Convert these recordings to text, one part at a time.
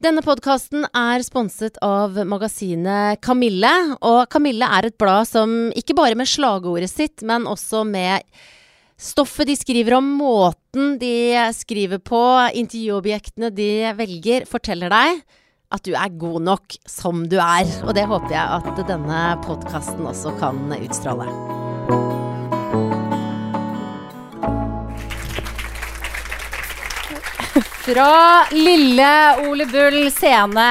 Denne podkasten er sponset av magasinet Kamille. Og Kamille er et blad som ikke bare med slagordet sitt, men også med stoffet de skriver om, måten de skriver på, intervjuobjektene de velger, forteller deg at du er god nok som du er. Og det håper jeg at denne podkasten også kan utstråle. Fra lille Ole Bull scene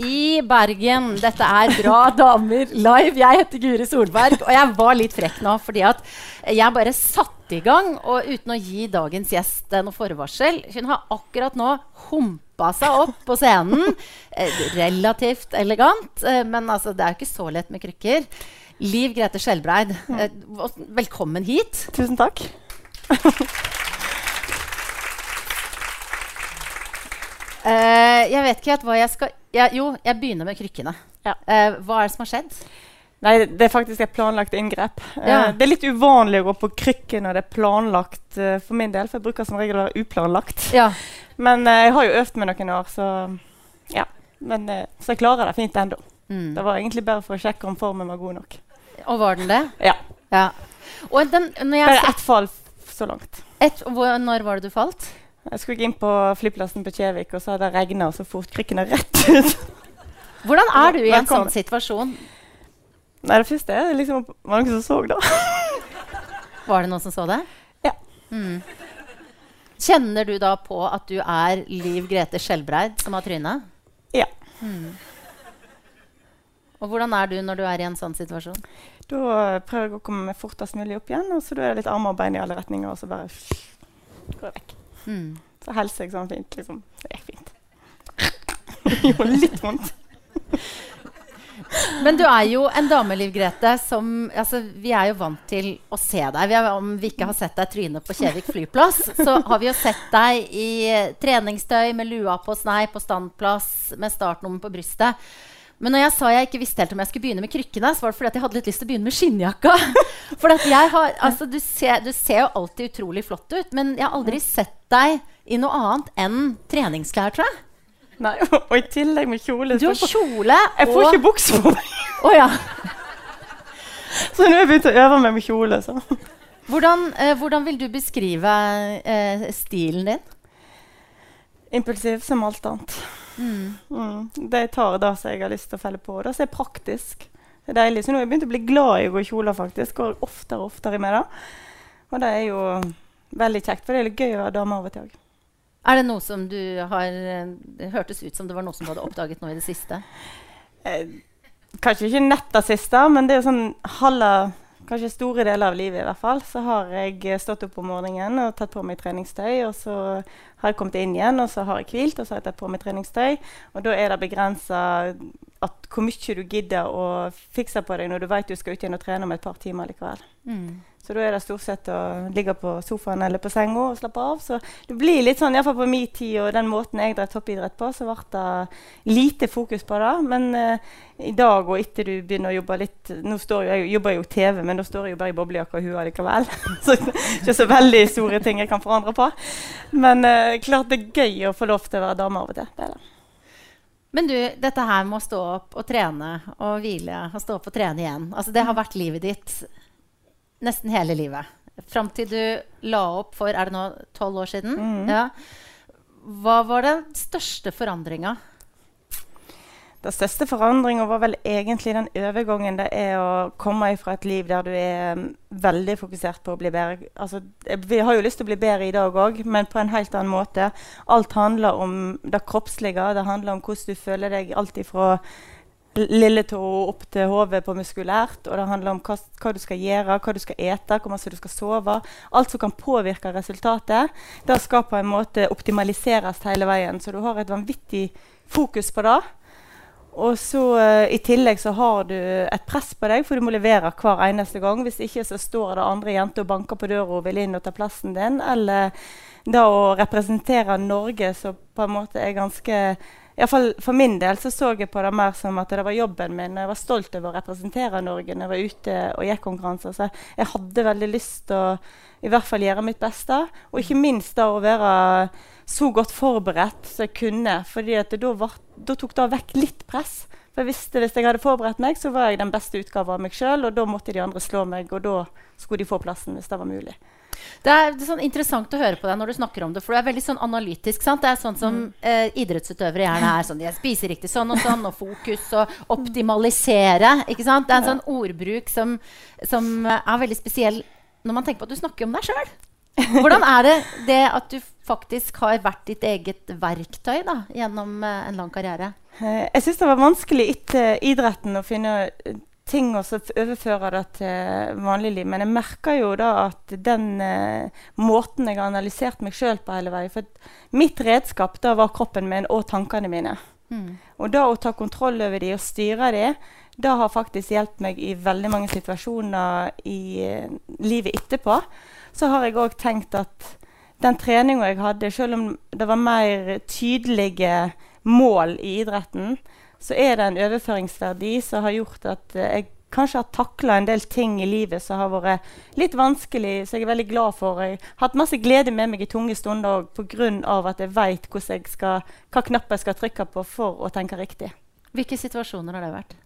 i Bergen. Dette er Bra damer live. Jeg heter Guri Solberg, og jeg var litt frekk nå fordi at jeg bare satte i gang, og uten å gi dagens gjest noe forvarsel Hun har akkurat nå humpa seg opp på scenen. Eh, relativt elegant, eh, men altså, det er jo ikke så lett med krykker. Liv Grete Skjelbreid, eh, velkommen hit. Tusen takk. Eh, jeg vet ikke hva jeg skal ja, Jo, jeg begynner med krykkene. Ja. Uh, hva er det som har skjedd? Nei, det er faktisk et planlagt inngrep. Ja. Uh, det er litt uvanlig å gå på krykker når det er planlagt eh, for min del, for jeg bruker som regel å være uplanlagt. Ja. Men eh, jeg har jo øvd med noen år, så ja. Men, eh, så jeg klarer det fint ennå. Mm. Det var egentlig bare for å sjekke om formen var god nok. Og var den det? Ja. Ja. Den, Bare ett fall så langt. et, hvor, Når var det du falt? Jeg skulle inn på flyplassen på Kjevik, og så hadde det regna, og så fort krykkene rett ut. Hvordan er du i en sånn situasjon? Nei, det første er liksom Var det noen som så det? Var det noen som så det? Ja. Mm. Kjenner du da på at du er Liv Grete Skjelbreid som har trynet? Ja. Mm. Og hvordan er du når du er i en sånn situasjon? Da prøver jeg å komme meg fortest mulig opp igjen, og så da er det litt armer og bein i alle retninger, og så bare går jeg vekk. Mm. Så helser jeg sånn fint. liksom. Det gikk fint. Gjorde litt vondt. Men du er jo en dame, Liv Grete, som altså, Vi er jo vant til å se deg. Vi er, om vi ikke har sett deg trynet på Kjevik flyplass, så har vi jo sett deg i treningstøy med lua på snei på standplass med startnummer på brystet. Men når jeg sa jeg ikke visste helt om jeg skulle begynne med krykkene, så var det fordi at jeg hadde litt lyst til å begynne med skinnjakka. For har, altså, du, ser, du ser jo alltid utrolig flott ut, men jeg har aldri sett deg i noe annet enn treningsklær, tror jeg. Nei, og, og i tillegg med kjole. Du har kjole og... jeg får ikke bukse på meg, Å ja. så nå har jeg begynt å øve meg med kjole. Så. Hvordan, eh, hvordan vil du beskrive eh, stilen din? Impulsiv som alt annet. Mm. Det jeg tar da som jeg har lyst til å felle på, det som er praktisk. Det er deilig. Så nå har jeg begynt å bli glad i å gå i kjoler, faktisk. Går oftere og oftere med det. Og det er jo veldig kjekt, for det er litt gøy å være dame av og til òg. Er det noe som du har eh, Det hørtes ut som det var noe som du hadde oppdaget nå i det siste. Eh, kanskje ikke nett det siste, men det er jo sånn halve Kanskje store deler av livet i hvert fall, så har jeg stått opp om morgenen og tatt på meg treningstøy. Og så har jeg kommet inn igjen, og så har jeg hvilt, og så har jeg tatt på meg treningstøy. Og da er det begrensa hvor mye du gidder å fikse på deg når du vet du skal ut igjen og trene om et par timer likevel. Så da er det stort sett å ligge på sofaen eller på senga og slappe av. Så det blir litt sånn, iallfall på min tid og den måten jeg drev toppidrett på, så ble det lite fokus på det. Men eh, i dag og etter du begynner å jobbe litt Nå står jo, jeg jobber jo TV, men da står jeg jo bare i boblejakke og hue likevel. så ikke så veldig store ting jeg kan forandre på. Men eh, klart det er gøy å få lov til å være dame av og til. Det er det. Men du, dette her med å stå opp og trene og hvile og stå opp og trene igjen, altså det har vært livet ditt nesten hele livet. Fram til du la opp for er det nå tolv år siden. Mm. Ja. Hva var den største forandringa? Den største forandringa var vel egentlig den overgangen det er å komme fra et liv der du er mm, veldig fokusert på å bli bedre. Altså, eh, vi har jo lyst til å bli bedre i dag òg, men på en helt annen måte. Alt handler om det kroppslige. Det handler om hvordan du føler deg alt ifra lille tå opp til hodet på muskulært. Og det handler om hva, hva du skal gjøre, hva du skal ete, hvor mye du skal sove. Alt som kan påvirke resultatet. Det skal på en måte optimaliseres hele veien. Så du har et vanvittig fokus på det. Og så uh, I tillegg så har du et press på deg, for du må levere hver eneste gang. Hvis ikke så står det andre jenter og banker på døra og vil inn og ta plassen din. Eller da å representere Norge, som på en måte er ganske i hvert fall For min del så så jeg på det mer som at det var jobben min. Jeg var stolt over å representere Norge når jeg var ute og gikk konkurranser. Så jeg hadde veldig lyst til å i hvert fall gjøre mitt beste. Og ikke minst da å være så godt forberedt som jeg kunne. fordi da tok det vekk litt press. For jeg visste Hvis jeg hadde forberedt meg, så var jeg den beste utgaven av meg sjøl. Og da måtte de andre slå meg, og da skulle de få plassen hvis det var mulig. Det er, det er sånn interessant å høre på deg når du snakker om det, for du er veldig sånn analytisk. sant? Det er sånn som mm. eh, idrettsutøvere gjerne er. sånn, De spiser riktig sånn og sånn, og fokus og optimalisere. ikke sant? Det er en sånn ordbruk som, som er veldig spesiell når man tenker på at du snakker om deg sjøl. Hvordan er det det at du faktisk har vært ditt eget verktøy da, gjennom eh, en lang karriere? Eh, jeg syns det var vanskelig etter idretten å finne ting å overføre det til vanlig liv. Men jeg merker jo da at den eh, måten jeg har analysert meg sjøl på hele veien For mitt redskap da var kroppen min og tankene mine. Mm. Og da å ta kontroll over de og styre de, det har faktisk hjulpet meg i veldig mange situasjoner i eh, livet etterpå. Så har jeg òg tenkt at den treninga jeg hadde, selv om det var mer tydelige mål i idretten, så er det en overføringsverdi som har gjort at eh, jeg kanskje har takla en del ting i livet som har vært litt vanskelig, som jeg er veldig glad for. Jeg har hatt masse glede med meg i tunge stunder òg pga. at jeg veit hva knapp jeg skal trykke på for å tenke riktig. Hvilke situasjoner har det vært?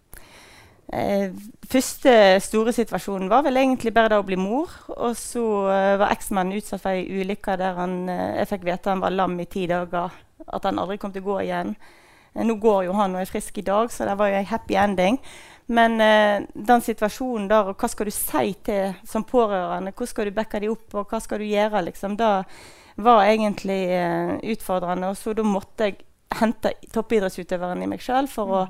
Eh, første store situasjonen var vel egentlig bare det å bli mor. Og så eh, var eksmannen utsatt for ei ulykke der han, eh, jeg fikk vite han var lam i ti dager. At han aldri kom til å gå igjen. Eh, nå går jo han og er frisk i dag, så det var jo en happy ending. Men eh, den situasjonen der, og hva skal du si til som pårørende? Hvordan skal du backe dem opp, og hva skal du gjøre? liksom, Det var egentlig eh, utfordrende. Og så da måtte jeg hente toppidrettsutøveren i meg sjøl for å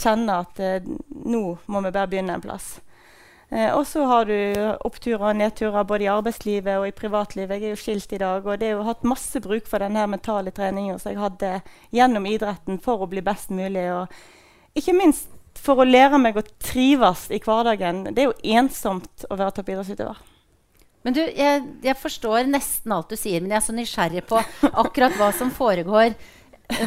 kjenne at eh, nå må vi bare begynne en plass. Eh, og så har du oppturer og nedturer både i arbeidslivet og i privatlivet. Jeg er jo skilt i dag, og det har hatt masse bruk for denne mentale treninga som jeg hadde gjennom idretten for å bli best mulig. Og ikke minst for å lære meg å trives i hverdagen. Det er jo ensomt å være toppidrettsutøver. Men du, jeg, jeg, forstår nesten alt du sier, men jeg er så nysgjerrig på akkurat hva som foregår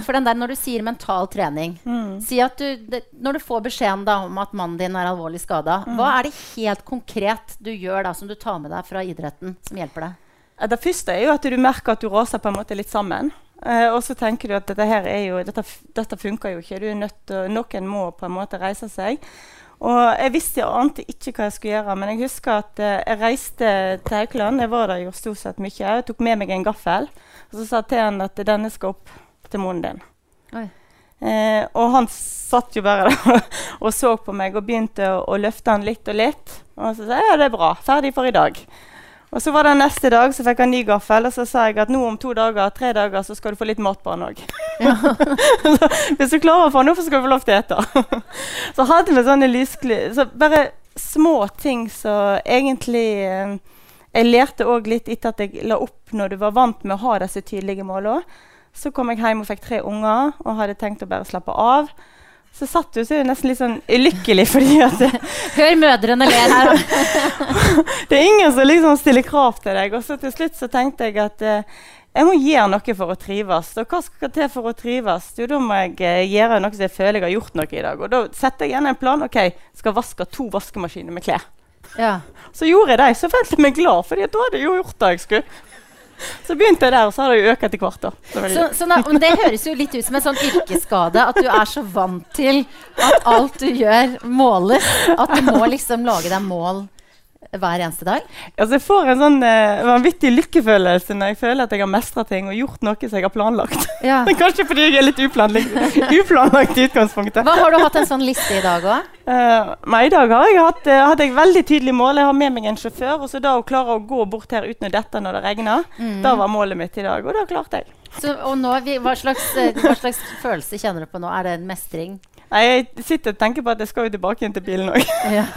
for den der, Når du sier mental trening mm. si at du, det, Når du får beskjeden da, om at mannen din er alvorlig skada, mm. hva er det helt konkret du gjør da, som du tar med deg fra idretten, som hjelper deg? Det første er jo at du merker at du raser på en måte litt sammen. Uh, og så tenker du at dette, her er jo, dette, dette funker jo ikke. Du er nødt til, Noen må på en måte reise seg. Og jeg visste jeg ante ikke hva jeg skulle gjøre, men jeg husker at uh, jeg reiste til Haukeland. Jeg var der jo stort sett mye. Jeg tok med meg en gaffel og så sa jeg til han at denne skal opp til din. Eh, og han satt jo bare der og så på meg og begynte å, å løfte han litt og litt. Og så sa jeg ja, det er bra. Ferdig for i dag. Og så var det neste dag, så fikk han ny gaffel, og så sa jeg at nå om to dager, tre dager så skal du få litt mat på han òg. Ja. hvis du klarer å få han opp, så skal du få lov til å ete. så hadde vi sånne lyskly... Så bare små ting som egentlig eh, Jeg lærte òg litt etter at jeg la opp når du var vant med å ha disse tydelige målene. Så kom jeg hjem og fikk tre unger og hadde tenkt å bare slappe av. Så satt du så nesten litt sånn ulykkelig fordi at Hør mødrene ler her. det er ingen som liksom stiller krav til deg. Og så til slutt så tenkte jeg at eh, jeg må gjøre noe for å trives. Og hva skal til for å trives? Jo, da må jeg uh, gjøre noe som jeg føler jeg har gjort noe i dag. Og da setter jeg igjen en plan. OK, skal vaske to vaskemaskiner med klær. Ja. Så gjorde jeg det. Så følte jeg meg glad, for da hadde jeg jo gjort det jeg skulle. Så begynte jeg der, og så har det jo økt etter hvert. da. Så, så da, det høres jo litt ut som en sånn yrkesskade. At du er så vant til at alt du gjør, måles. At du må liksom lage deg mål hver eneste dag? Altså, jeg får en sånn uh, vanvittig lykkefølelse når jeg føler at jeg har mestra ting og gjort noe som jeg har planlagt. Ja. Kanskje fordi jeg er litt uplanlagt, uplanlagt i utgangspunktet. Hva Har du hatt en sånn liste i dag òg? Uh, eh, I dag har jeg hatt, uh, hadde jeg veldig tydelig mål. Jeg har med meg en sjåfør. og så da Å klare å gå bort her uten å dette når det regner, mm. da var målet mitt i dag. Og det klarte jeg. Så, nå, hva, slags, hva slags følelse kjenner du på nå? Er det en mestring? Nei, Jeg sitter og tenker på at jeg skal jo tilbake igjen til bilen òg. Ja.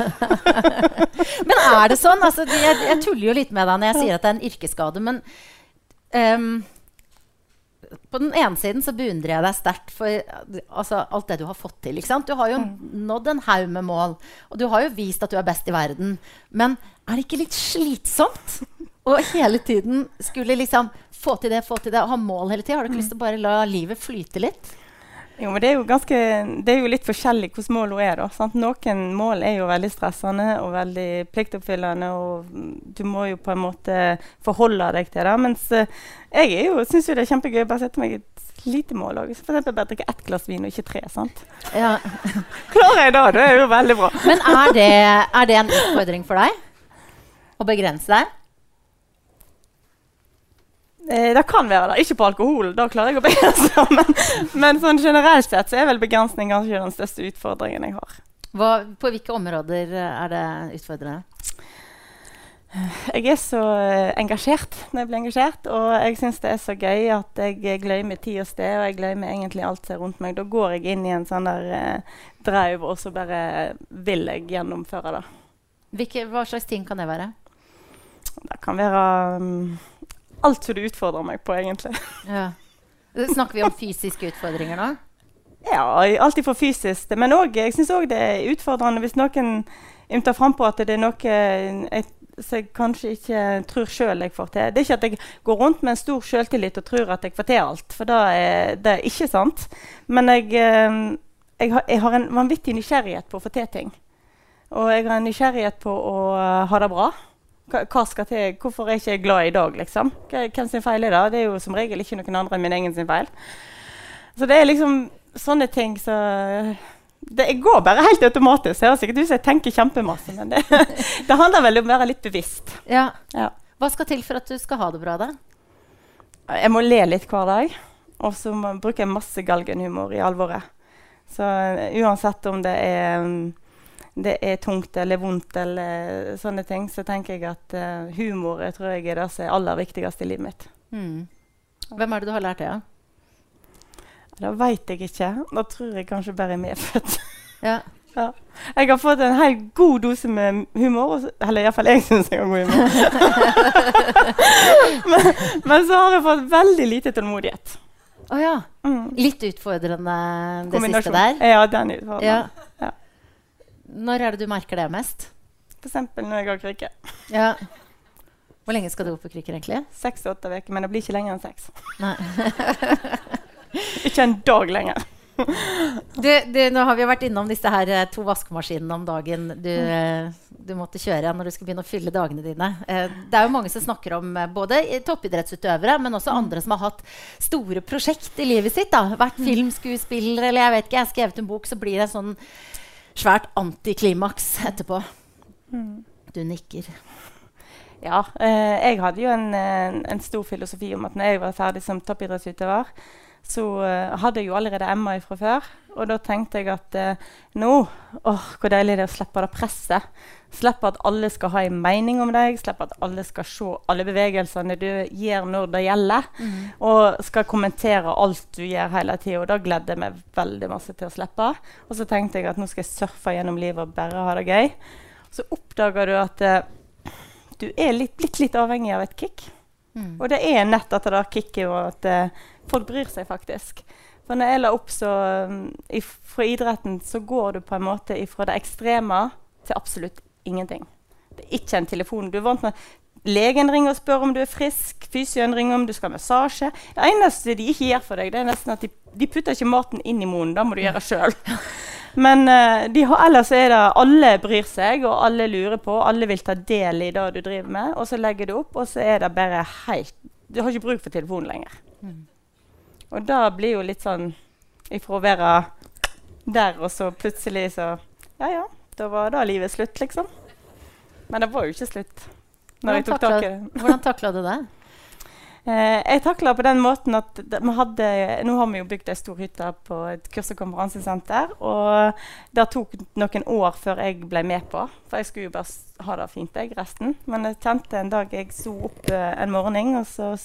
men er det sånn? Altså, jeg, jeg, tuller jo litt med deg når jeg sier at det er en yrkesskade. Men um, på den ene siden så beundrer jeg deg sterkt for altså, alt det du har fått til. Du har jo mm. nådd en haug med mål, og du har jo vist at du er best i verden. Men er det ikke litt slitsomt å hele tiden skulle liksom få til det, få til det, og ha mål hele tida? Har du ikke lyst til å bare la livet flyte litt? Jo, men det er jo, ganske, det er jo litt forskjellig hvordan hun er. da, sant? Noen mål er jo veldig stressende og veldig pliktoppfyllende, og du må jo på en måte forholde deg til det. Mens uh, jeg syns det er kjempegøy å bare sette meg et lite mål òg. F.eks. bare drikke ett glass vin og ikke tre. sant? Ja. Klarer jeg da, det er jo veldig bra. Men er det, er det en utfordring for deg? Å begrense deg? Eh, det kan være det. Ikke på alkohol, da klarer jeg å begrense. Men, men sånn generelt sett så er vel begrensning kanskje den største utfordringen jeg har. Hva, på hvilke områder er det utfordrende? Jeg er så eh, engasjert når jeg blir engasjert, og jeg syns det er så gøy at jeg glemmer tid og sted, og jeg glemmer egentlig alt som er rundt meg. Da går jeg inn i en sånn der eh, drive, og så bare vil jeg gjennomføre det. Hvilke, hva slags ting kan det være? Det kan være um, alt som du utfordrer meg på, egentlig. Ja. Snakker vi om fysiske utfordringer nå? Ja, alltid for fysisk. Men også, jeg syns òg det er utfordrende hvis noen ymter frampå at det er noe jeg, som jeg kanskje ikke tror sjøl jeg får til. Det er ikke at jeg går rundt med en stor sjøltillit og tror at jeg får til alt, for det er, det er ikke sant. Men jeg, eh, jeg, har, jeg, har, en vanvittig nysgjerrighet på å få til ting. Og jeg har en nysgjerrighet på å ha det bra. Hva skal til? Hvorfor er jeg ikke glad i dag, liksom? Hvem sin feil er det? Det er jo som regel ikke noen andre enn min egen sin feil. Så det er liksom sånne ting så det går bare helt automatisk. Det høres sikkert ut som jeg tenker kjempemasse, men det, det, handler vel om å være litt bevisst. Ja. ja. Hva skal til for at du skal ha det bra, da? Jeg må le litt hver dag. Og så bruker jeg masse galgenhumor i alvoret. Så uh, uansett om det er um, det er tungt eller vondt, eller sånne ting, så tenker jeg at uh, humor jeg tror jeg er det som er aller viktigste i livet mitt. Mm. Hvem er det du har lært det av? Det veit jeg ikke. Da tror jeg kanskje bare er medfødt. Ja. ja. Jeg har fått en helt god dose med humor. Eller iallfall jeg syns jeg har god humor. men, men, så har jeg fått veldig lite tålmodighet. Å oh, ja. Mm. Litt utfordrende det siste der? Ja, den utfordrende. Ja. Når er det du merker det mest? F.eks. når jeg går krykke. Ja. Hvor lenge skal du gå på krykker, egentlig? Seks-åtte uker. Men det blir ikke lenger enn seks. ikke en dag lenger. du, du, nå har vi vært innom disse her eh, to vaskemaskinene om dagen du, eh, du, måtte kjøre når du skal begynne å fylle dagene dine. Eh, det er jo mange som snakker om både toppidrettsutøvere, men også andre som har hatt store prosjekt i livet sitt. Da. Vært mm. filmskuespiller eller jeg vet ikke, jeg har skrevet en bok, så blir det en sånn svært antiklimaks etterpå. Mm. Du nikker. Ja. Eh, jeg hadde jo en, en, en, stor filosofi om at når jeg var ferdig som toppidrettsutøver, så eh, hadde jeg jo allerede Emma fra før. Og da tenkte jeg at eh, nå åh, Hvor deilig det er å slippe det presset. Slippe at alle skal ha en mening om deg. Slipp at alle skal se alle bevegelsene du gjør når det gjelder. Mm. Og skal kommentere alt du gjør hele tida. Og da gledde jeg meg veldig masse til å slippe. Og så tenkte jeg at nå skal jeg surfe gjennom livet og bare ha det gøy. Så oppdager du at uh, du er litt, blitt litt avhengig av et kick. Mm. Og det er nett etter det kicket og at folk bryr seg faktisk. For når jeg la opp så um, Fra idretten så går du på en måte fra det ekstreme til absolutt ingenting. Det er ikke en telefon. Du er vant med Legen ringer og spør om du er frisk. Fysioen ringer om du skal ha massasje. Det eneste de ikke gjør for deg, det er nesten at de, de putter ikke maten inn i munnen. Da må du gjøre sjøl. Men uh, har, ellers er det alle bryr seg, og alle lurer på. Alle vil ta del i det du driver med. Og så legger du opp, og så er det bare helt Du har ikke bruk for telefonen lenger. Mm. Og da blir jo litt sånn ifra å være der, og så plutselig så Ja ja, da var da livet slutt, liksom. Men det var jo ikke slutt. Når jeg tok tak i. Hvordan takla du det? Eh, jeg takla på den måten at vi hadde, Nå har vi jo bygd ei stor hytte på et kurs- og konferansesenter. Og det tok noen år før jeg ble med på, for jeg skulle jo bare ha det fint jeg resten. Men jeg kjente en dag jeg sto opp uh, en morgen, og så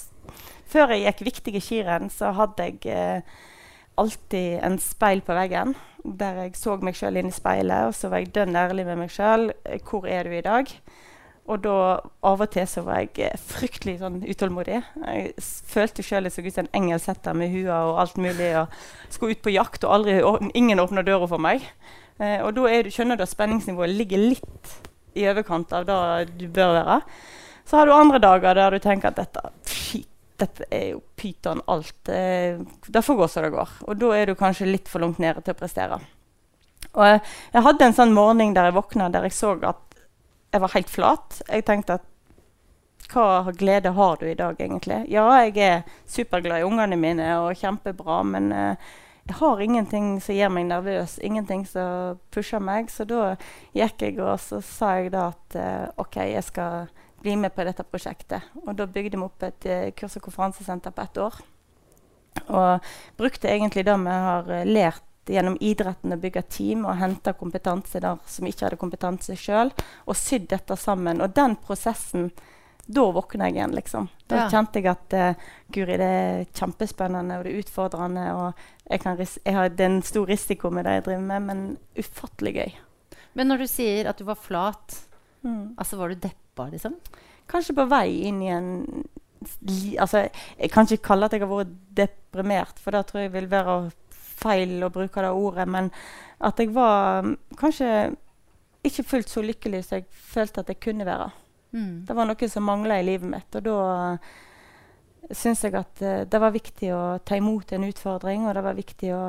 før jeg gikk viktige skirenn, så hadde jeg eh, alltid en speil på veggen der jeg så meg sjøl inn i speilet, og så var jeg dønn ærlig med meg sjøl. Hvor er du i dag? Og da av og til så var jeg eh, fryktelig sånn utålmodig. Jeg følte sjøl jeg så ut som en engelsetter med hua og alt mulig. og Skulle ut på jakt, og aldri, ingen åpna døra for meg. Eh, og da er skjønner du at spenningsnivået ligger litt i overkant av det du bør være. Så har du andre dager der du tenker at dette, shit, dette er jo pyton alt. Eh, det får gå som det går. Og da er du kanskje litt for langt nede til å prestere. Og jeg, jeg hadde en sånn morgen der jeg våkna der jeg så at jeg var helt flat. Jeg tenkte at hva glede har du i dag, egentlig? Ja, jeg er superglad i ungene mine og kjempebra, men uh, jeg har ingenting som gjør meg nervøs, ingenting som pusher meg. Så da gikk jeg og så sa jeg da at uh, OK, jeg skal bli med på dette prosjektet. Og da bygde vi opp et uh, kurs- og konferansesenter på ett år. Og brukte egentlig det vi har lært gjennom idretten å bygge team og hente kompetanse der som ikke hadde kompetanse sjøl, og sydd dette sammen. Og den prosessen da våkna jeg igjen, liksom. Da ja. kjente jeg at uh, guri, det er kjempespennende og det er utfordrende. Og jeg, jeg har, det er en stor risiko med det jeg driver med, men ufattelig gøy. Men når du sier at du var flat, mm. altså var du deppa, liksom? Kanskje på vei inn i en altså, Jeg kan ikke kalle at jeg har vært deprimert, for det tror jeg vil være feil å bruke det ordet. Men at jeg var mm, kanskje ikke fullt så lykkelig som jeg følte at jeg kunne være. Mm. Det var noe som mangla i livet mitt. Og da uh, syns jeg at uh, det var viktig å ta imot en utfordring, og det var viktig å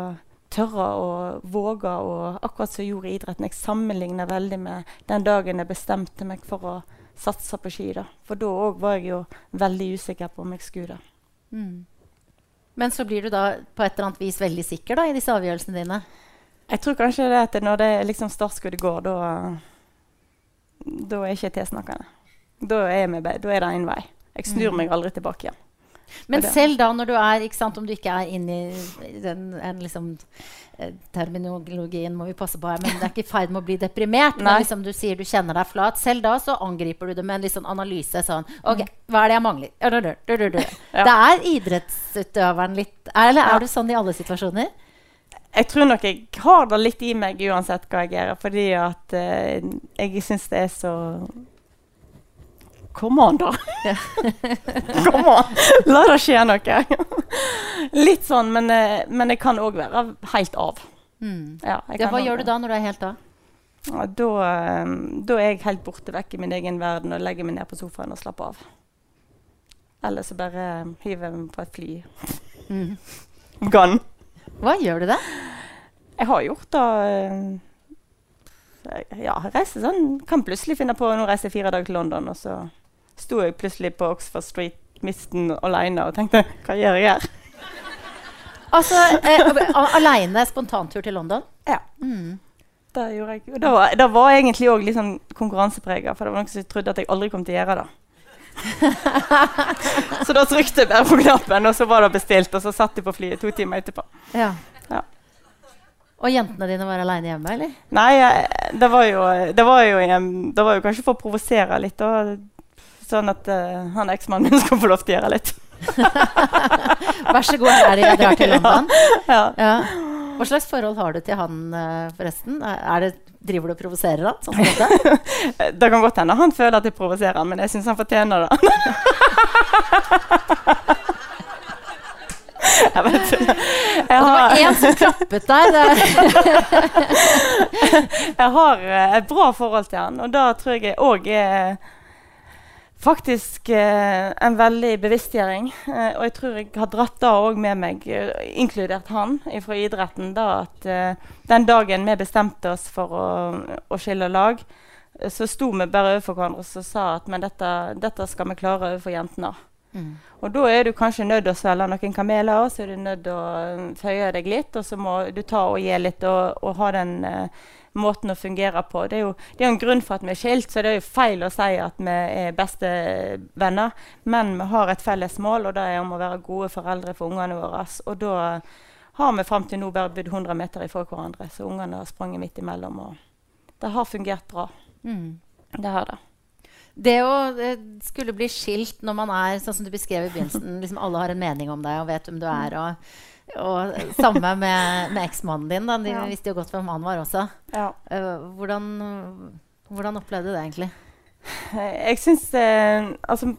tørre å våge. Og akkurat som jeg gjorde i idretten, jeg sammenligner veldig med den dagen jeg bestemte meg for å satse på ski. da. For da òg var jeg jo veldig usikker på om jeg skulle. Mm. Men så blir du da på et eller annet vis veldig sikker da, i disse avgjørelsene dine? Jeg tror kanskje det at når det liksom startskuddet går, da, da er ikke tilsnakkende. Da er, da er det én vei. Jeg snur mm. meg aldri tilbake igjen. Men selv da, når du er ikke sant, Om du ikke er inne i den en, liksom, eh, terminologien må vi passe på her, men det er ikke i ferd med å bli deprimert. men liksom du sier du kjenner deg flat. Selv da så angriper du det med en liksom analyse. sånn, ok, Hva er det jeg mangler? Det er idrettsutøveren litt Eller er du sånn i alle situasjoner? Jeg tror nok jeg har det litt i meg uansett hva jeg gjør. Fordi at uh, jeg syns det er så Kom an, da! Kom an! La det skje noe. Litt sånn, men, eh, men jeg kan òg være helt av. Mm. Ja, ja, hva gjør du da når du er helt av? Ja, da, eh, da, er jeg helt borte vekk i min egen verden og legger meg ned på sofaen og slapper av. Eller så bare hiver jeg meg på et fly. Mm. Gun. Hva gjør du da? Jeg har gjort det eh, Ja, reise sånn. Kan plutselig finne på å reise fire dager til London, og så sto jeg plutselig på Oxford Street Misten alene og tenkte Hva gjør jeg her? Altså eh, aleine spontantur til London? Ja. Mm. Det gjorde jeg. Og da var, det var egentlig òg litt sånn konkurranseprega, for det var noen som trodde at jeg aldri kom til å gjøre det. så da trykte jeg bare på knappen, og så var det bestilt. Og så satt de på flyet to timer etterpå. Ja. ja. Og jentene dine var aleine hjemme, eller? Nei, det var jo, det var jo, det var jo kanskje for å provosere litt. Og Sånn at uh, han eksmannen min skal få lov til å gjøre litt. Vær så god, her det jeg drar til London. Ja. ja. Hva slags forhold har du til han, uh, forresten? Er det, driver du og provoserer han? Sånn det? det kan godt hende han føler at jeg provoserer han, men jeg syns han fortjener det. Jeg vet ikke. det var én som klappet der. jeg har eh, et bra forhold til han, og da tror jeg òg er faktisk eh, en veldig bevisstgjøring. Eh, og jeg tror jeg har dratt det òg med meg, eh, inkludert han fra idretten. da at eh, Den dagen vi bestemte oss for å, å skille lag, eh, så sto vi bare overfor hverandre og sa at men dette, dette skal vi klare overfor jentene. Mm. Og da er du kanskje nødt til å svelge noen kameler, så er du nødt til å eh, føye deg litt, og så må du ta og gi litt og, og ha den måten å fungere på. Det er jo det er en grunn for at vi er skilt, så det er jo feil å si at vi er beste venner. Men vi har et felles mål, og det er om å være gode foreldre for ungene våre. Og da har vi fram til nå bare bodd 100 meter ifra hverandre, så ungene har sprunget midt imellom. Og det har fungert bra. Mm. Det har det. Det å skulle bli skilt når man er sånn som du beskrev i begynnelsen, liksom alle har en mening om deg og vet hvem du er. og og samme med, med eksmannen din. Da. De ja. visste jo godt hvem han var også. Ja. Uh, hvordan, hvordan, opplevde du det egentlig? Jeg syns eh, altså,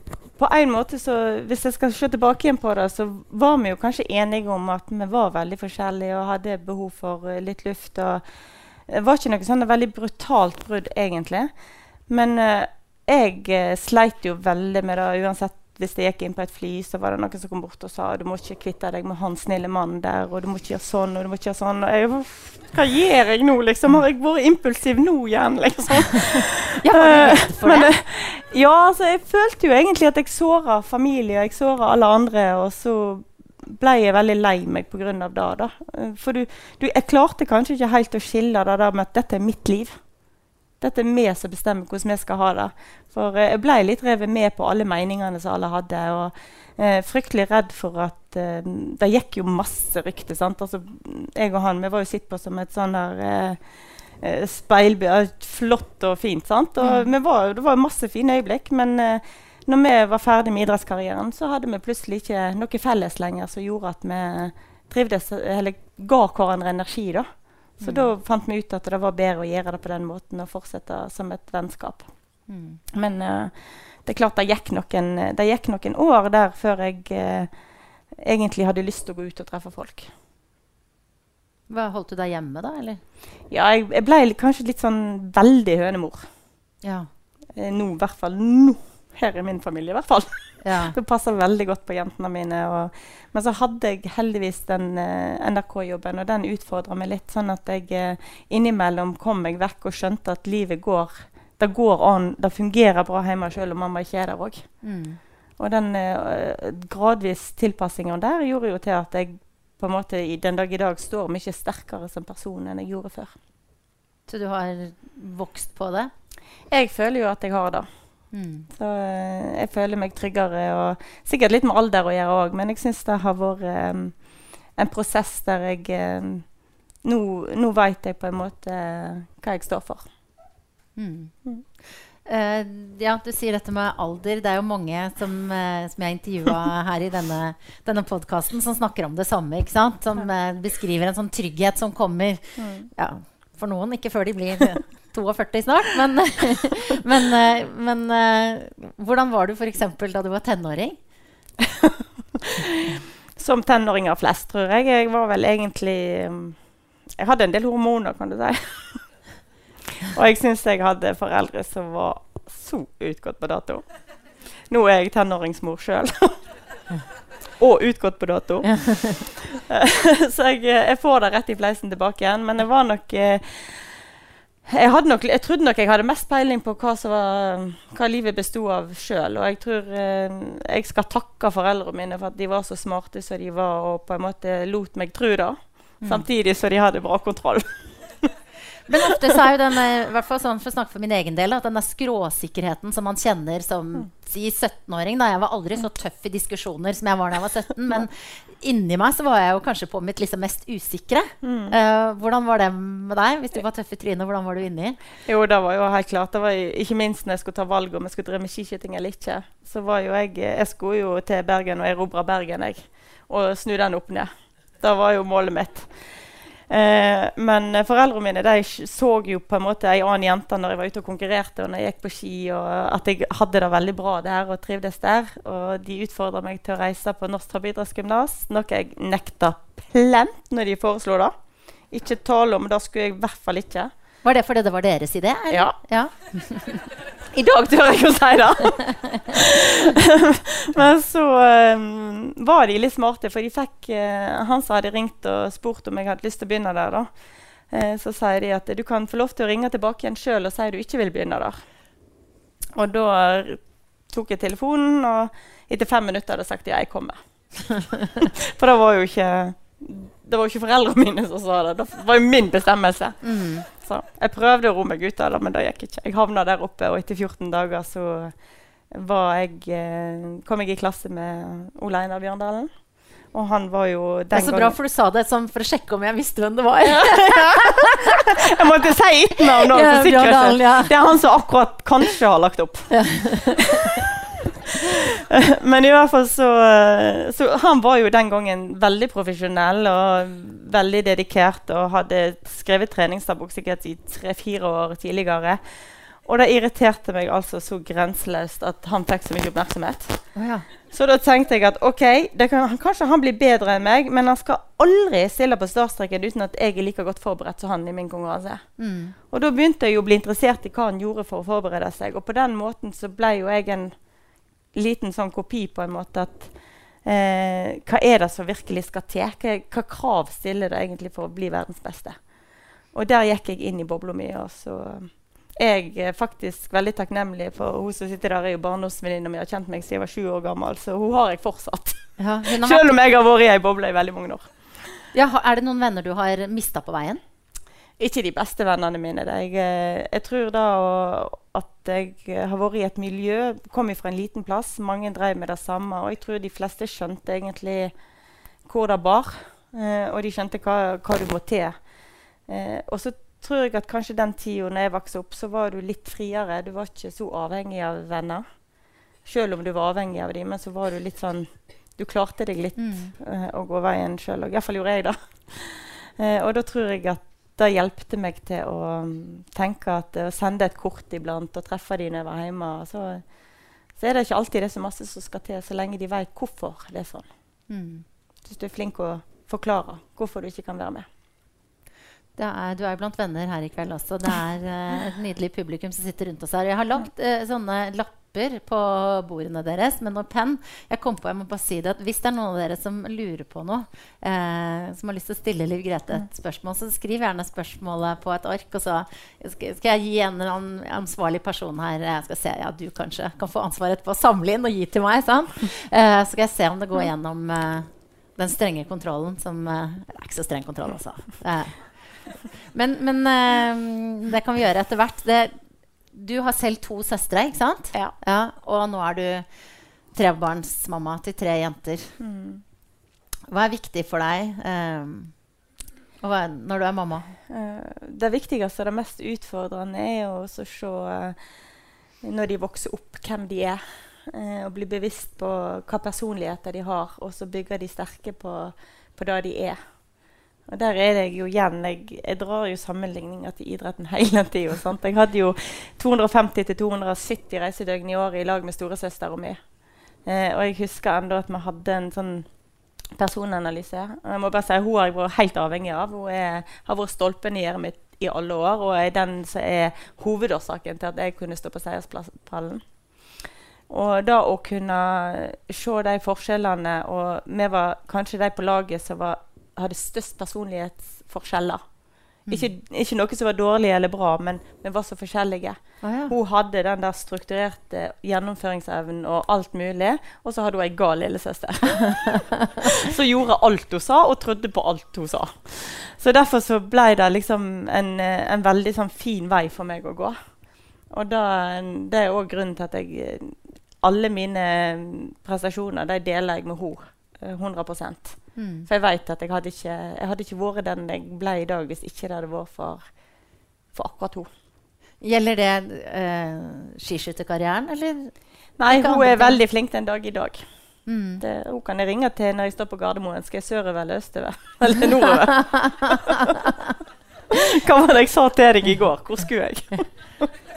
På en måte så Hvis jeg skal se tilbake igjen på det, så var vi jo kanskje enige om at vi var veldig forskjellige og hadde behov for uh, litt luft. og Det var ikke noe sånn veldig brutalt brudd, egentlig. Men jeg sleit jo veldig med det uansett hvis jeg gikk inn på et fly, så var det noen som kom bort og sa du må ikke kvitte deg med han snille mannen der, og du må ikke gjøre sånn, og du må ikke gjøre sånn. Og jeg, hva gjør jeg nå, liksom? Har jeg vært impulsiv nå igjen, liksom? Ja, var du redd for Men, det? eh, ja, altså, jeg følte jo egentlig at jeg såra familie, jeg såra alle andre, og så ble jeg veldig lei meg pga. det. da. Eh, For du, du, jeg klarte kanskje ikke helt å skille det der med at dette er mitt liv. Dette er vi som bestemmer hvordan vi skal ha det. For eh, jeg ble litt revet med på alle meningene som alle hadde. Og eh, fryktelig redd for at eh, Det gikk jo masse rykter. sant? Altså, jeg og han vi var jo sett på som et sånn der eh, eh, speilbilde. Flott og fint. sant? Og vi var, det var masse fine øyeblikk. Men eh, når vi var ferdig med idrettskarrieren, så hadde vi plutselig ikke noe felles lenger som gjorde at vi trivdes, eller ga hverandre energi. da. Så da fant vi ut at det var bedre å gjøre det på den måten og fortsette som et vennskap. Mm. Men uh, det er klart det gikk noen, det gikk noen år der før jeg uh, egentlig hadde lyst til å gå ut og treffe folk. Hva, holdt du deg hjemme, da? eller? Ja, jeg, jeg ble kanskje litt sånn veldig hønemor. Ja. Eh, nå, i hvert fall nå. Her i min familie, i hvert fall. ja. Det passer veldig godt på jentene mine. Og, men så hadde jeg heldigvis den uh, NRK-jobben, og den utfordra meg litt. Sånn at jeg uh, innimellom kom meg vekk og skjønte at livet går det går an, det fungerer bra hjemme selv om mamma ikke er der òg. Mm. Og den uh, gradvis tilpassinga der gjorde jo til at jeg på en måte i den dag i dag står mye sterkere som person enn jeg gjorde før. Så du har vokst på det? Jeg føler jo at jeg har det. Mm. Så eh, jeg føler meg tryggere. og Sikkert litt med alder å gjøre òg, men jeg syns det har vært um, en prosess der jeg um, Nå, nå veit jeg på en måte hva jeg står for. Mm. Mm. Uh, ja, du sier dette med alder. Det er jo mange som, uh, som jeg intervjua her i denne, denne podkasten, som snakker om det samme. ikke sant? Som uh, beskriver en sånn trygghet som kommer ja, for noen, ikke før de blir 42 snart. Men, men, eh, men eh, hvordan var du f.eks. da du var tenåring? Som tenåringer flest, tror jeg. Jeg var vel egentlig mm, Jeg hadde en del hormoner, kan du si. Og jeg syns jeg hadde foreldre som var så utgått på dato. Nå er jeg tenåringsmor sjøl. Og utgått på dato. så jeg, eh, jeg får det rett i fleisen tilbake igjen. Men det var nok jeg, nok, jeg trodde nok jeg hadde mest peiling på hva, som var, hva livet bestod av sjøl. Og jeg tror eh, jeg skal takke foreldrene mine for at de var så smarte som de var, og på en måte lot meg tro det. Samtidig som de hadde bra kontroll. Men ofte så er jo den, eh, i hvert fall sånn for å snakke for min egen del, at den der skråsikkerheten som man kjenner som si 17-åring da, Jeg var aldri så tøff i diskusjoner som jeg var da jeg var 17, men inni meg så var jeg jo kanskje på mitt liksom mest usikre. Eh, hvordan var det med deg? Hvis du var tøff i trynet, hvordan var du inni? Jo, det var jo helt klart. Det var ikke minst når jeg skulle ta valg om jeg skulle drive med skiskyting eller ikke. Så var jo jeg Jeg skulle jo til Bergen og erobre Bergen, jeg. Og snu den opp ned. Det var jo målet mitt. Eh, men foreldrene mine de så jo på en måte ei annen jente når jeg var ute og konkurrerte og når jeg gikk på ski, og at jeg hadde det veldig bra der og trivdes der. Og de utfordra meg til å reise på Norsk toppidrettsgymnas, noe jeg nekta plent når de foreslo det. Ikke tale om, det skulle jeg i hvert fall ikke. Var det fordi det var deres idé? eller? Ja. ja. I dag tør jeg ikke å si det! Men så um, var de litt smarte, for de fikk uh, han som hadde ringt og spurt om jeg hadde lyst til å begynne der. da. Uh, så sier de at du kan få lov til å ringe tilbake igjen sjøl og si du ikke vil begynne der. Og da tok jeg telefonen, og etter fem minutter hadde jeg sagt ja, jeg kommer. for det var jo ikke det var ikke foreldrene mine som sa det. Det var jo min bestemmelse. Mm. Så jeg prøvde å roe meg ut av det, men det gikk ikke. Jeg havna der oppe, og etter 14 dager så var jeg, eh, kom jeg i klasse med Ole Einar Bjørndalen. Og han var jo den Det er så bra, for du sa det sånn for å sjekke om jeg visste hvem det var. Jeg måtte si etternavn nå, Ja, for Bjørndalen, ja. Det er han som akkurat kanskje har lagt opp. Men i hvert fall så, eh, så Han var jo den gangen veldig profesjonell og veldig dedikert og hadde skrevet treningsdagbok sikkert i tre-fire år tidligere. Og det irriterte meg altså så grenseløst at han fikk så mye oppmerksomhet. Oh, ja. Så da tenkte jeg at ok, det kan, kanskje han blir bedre enn meg, men han skal aldri stille på startstreken uten at jeg er like godt forberedt som han i min konkurranse. Mm. Og da begynte jeg å bli interessert i hva han gjorde for å forberede seg. Og på den måten så ble jo jeg en liten sånn kopi på en måte at eh, Hva er det som virkelig skal til? Hva, hva krav stiller det egentlig for å bli verdens beste? Og der gikk jeg inn i bobla mi. og så jeg er faktisk veldig takknemlig for hun som sitter der, er jo barndomsvenninna mi. Har kjent meg siden jeg var sju år gammel, så hun har jeg fortsatt. Ja, Selv om jeg har vært i ei boble i veldig mange år. Ja, er det noen venner du har mista på veien? Ikke de beste vennene mine. Jeg, eh, jeg tror da at jeg har vært i et miljø, kom fra en liten plass, mange drev med det samme, og jeg tror de fleste skjønte egentlig hvor det bar, eh, og de skjønte hva, hva du må til. Eh, og så tror jeg at kanskje den tida når jeg vokste opp, så var du litt friere. Du var ikke så avhengig av venner. Selv om du var avhengig av dem, men så var du litt sånn Du klarte deg litt mm. å gå veien sjøl. Iallfall gjorde jeg det. Og da tror jeg at det hjelpte meg til å mm, tenke at eh, å sende et kort iblant og treffe de når jeg var hjemme, så, så er det ikke alltid det er så masse som skal til, så lenge de vet hvorfor det er sånn. Mm. Hvis du er flink å forklare hvorfor du ikke kan være med. Er, du er blant venner her i kveld også. Det er uh, et nydelig publikum som sitter rundt oss her. Jeg har lagt uh, sånne lapper på bordene deres med noe penn. Jeg kom på, jeg må bare si det, at Hvis det er noen av dere som lurer på noe, uh, som har lyst til å stille Liv Grete et spørsmål, så skriv gjerne spørsmålet på et ark. Og så skal, jeg gi en ansvarlig person her Jeg skal se, ja, du kanskje kan få ansvaret på å samle inn og gi til meg. Eh, så skal jeg se om det går gjennom den strenge kontrollen som Det er ikke så streng kontroll, altså. Men, men eh, det kan vi gjøre etter hvert. Det, du har selv to søstre, ikke sant? Ja. og nå er du trebarnsmamma til tre jenter. Hva er viktig for deg er, når du er mamma? Eh, det viktigste og det mest utfordrende er å se eh, når de vokser opp, hvem de er. eh, og bli bevisst på hva personligheter de har, og så bygger de sterke på, på det de er. Og der er jeg jo igjen Jeg, jeg drar jo sammenligninger til idretten hele tida. Jeg hadde jo 250-270 reisedøgn i året i lag med storesøstera mi. Eh, og jeg husker enda at vi hadde en sånn personanalyse. Og jeg må bare si, Hun har jeg vært helt avhengig av. Hun er, har vært stolpen i hjertet mitt i alle år og er den som er hovedårsaken til at jeg kunne stå på seierspallen. Og da å kunne se de forskjellene Og vi var kanskje de på laget som var, hadde størst personlighetsforskjeller. Ikke, ikke noe som var dårlig eller bra, men vi var så forskjellige. Ah, ja. Hun hadde den der strukturerte gjennomføringsevnen og alt mulig. Og så hadde hun ei gal lillesøster som gjorde alt hun sa, og trodde på alt hun sa. Så derfor så ble det liksom en, eh, en veldig sånn fin vei for meg å gå. Og da, det er òg grunnen til at jeg Alle mine prestasjoner de deler jeg med henne. eh, 100 Mm. For jeg vet at jeg hadde ikke, jeg hadde ikke vært den jeg ble i dag hvis ikke det hadde vært for, for akkurat henne. Gjelder det eh, skiskytterkarrieren, eller? Nei, hun er veldig flink den dag i dag. Mm. Det, hun kan jeg ringe til når jeg står på Gardermoen. Skal jeg sørover eller østover? Eller nordover? Hva var det jeg sa til deg i går? Hvor skulle jeg?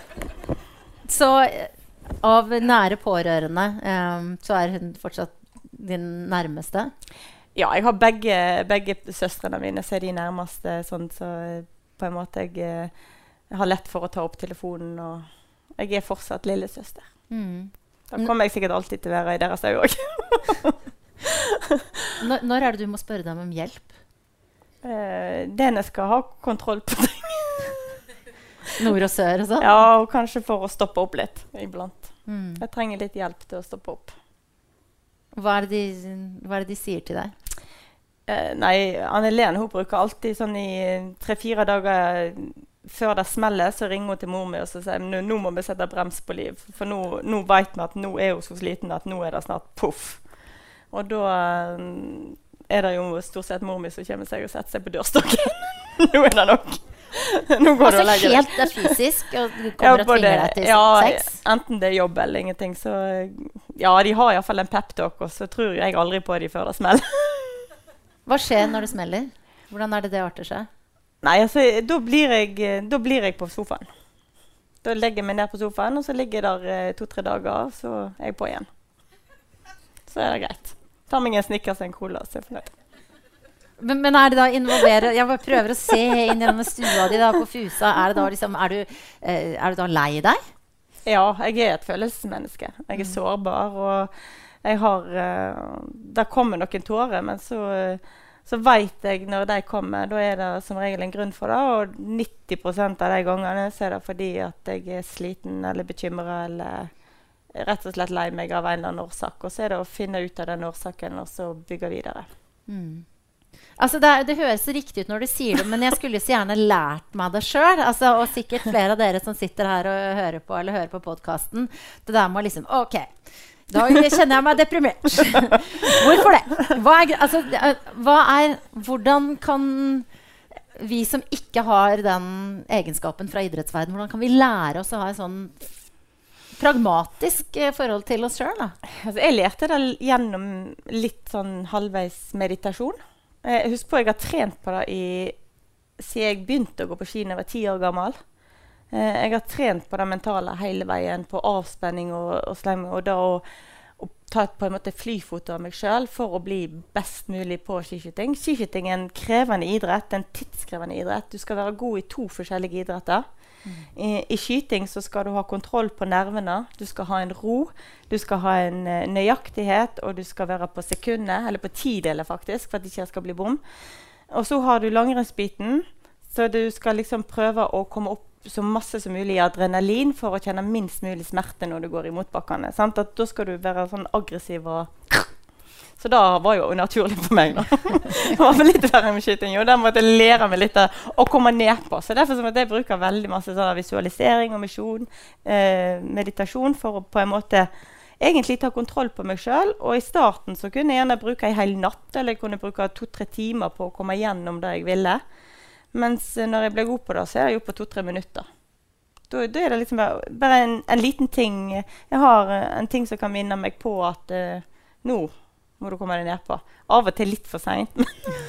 Så eh, av nære pårørende um, så er hun fortsatt din nærmeste? Ja, jeg har begge, begge søstrene mine så er de nærmeste. Sånn, så eh, på en måte jeg, eh, jeg har lett for å ta opp telefonen. Og jeg er fortsatt lillesøster. Mm. Da kommer jeg sikkert alltid til å være i deres øyne òg. Når, når er det du må spørre dem om hjelp? Eh, det jeg skal ha kontroll på ting. Nord og sør og sånn? Ja, og kanskje for å stoppe opp litt iblant. Mm. Jeg trenger litt hjelp til å stoppe opp. Hva, er det de, hva er det de sier til deg? Eh, nei, Anne Len hun bruker alltid sånn i tre-fire dager før det smeller, så ringer hun til mor mi og så sier nå, nå må vi sette brems på Liv. For nå, nå vet vi at nå er hun så sliten at nå er det snart poff. Og da eh, er det jo stort sett mor mi som kommer seg og setter seg på dørstokken. nå er det nok. nå går du Altså og legger deg. helt fysisk, og du Ja, og tvinger deg til ja, sex? Enten det er jobb eller ingenting. Så ja, de har iallfall en peptalk, og så tror jeg aldri på de før det smeller. Hva skjer når det smeller? Hvordan er det det arter seg? Nei, altså, da blir, jeg, da blir jeg på sofaen. Da legger jeg meg ned på sofaen, og så ligger jeg der eh, to-tre dager, så er jeg på igjen. Så er det greit. Tar meg en Snickers og en cola, så er jeg fornøyd. Men, men er det da involvere Jeg bare prøver å se inn gjennom stua di da, på Fusa. Er, det da liksom, er, du, eh, er du da lei deg? Ja, jeg er et følelsesmenneske. Jeg er Mm. sårbar. Og jeg har uh, Det kommer noen tårer, men så, eh, så veit jeg når de kommer, da er det som regel en grunn for det. Og 90% av de gangene så er det fordi at jeg er sliten eller bekymra eller rett og slett lei meg av en eller annen årsak. Og så er det å finne ut av den årsaken og så bygge videre. Mm. Altså det, det høres riktig ut når du sier det, men jeg skulle så gjerne lært meg det sjøl. Altså, og sikkert flere av dere som sitter her og hører på eller hører på podkasten. Det der med å liksom OK, da kjenner jeg meg deprimert. Hvorfor det? Hva er, altså, hva er Hvordan kan vi som ikke har den egenskapen fra idrettsverden, hvordan kan vi lære oss å ha et sånn pragmatisk eh, forhold til oss sjøl? Altså, jeg lærte det gjennom litt sånn halvveis meditasjon. Jeg husker på jeg har trent på det i, siden jeg begynte å gå på ski da jeg var ti år gammel. Eh, jeg har trent på det mentale hele veien, på avspenning og, og sleng. Og da å, å ta et på en måte flyfoto av meg sjøl for å bli best mulig på skiskyting. Skiskyting er en krevende idrett, en tidskrevende idrett. Du skal være god i to forskjellige idretter. I, I skyting så skal du ha kontroll på nervene. Du skal ha en ro. Du skal ha en eh, nøyaktighet, og du skal være på sekundet, eller på tideler faktisk, for at det ikke skal bli bom. Og så har du langrennsbiten, så du skal liksom prøve å komme opp så masse som mulig adrenalin for å kjenne minst mulig smerte når du går i motbakkene. sant? At da skal du være sånn aggressiv og Så det var jo unaturlig for meg. da. Det var litt verre med skyting. Og der måtte jeg lære meg litt å komme ned på. Så derfor så måtte jeg bruke veldig masse sånn visualisering og misjon, eh, meditasjon, for å på en måte egentlig ta kontroll på meg sjøl. Og i starten så kunne jeg gjerne bruke ei hel natt, eller jeg kunne bruke to-tre timer på å komme gjennom det jeg ville. Mens eh, når jeg ble god på det, så er det jo på to-tre minutter. Da, da er det liksom bare, bare en, en liten ting Jeg har eh, en ting som kan minne meg på at uh, nå må du komme deg nedpå. Av og til litt for seint.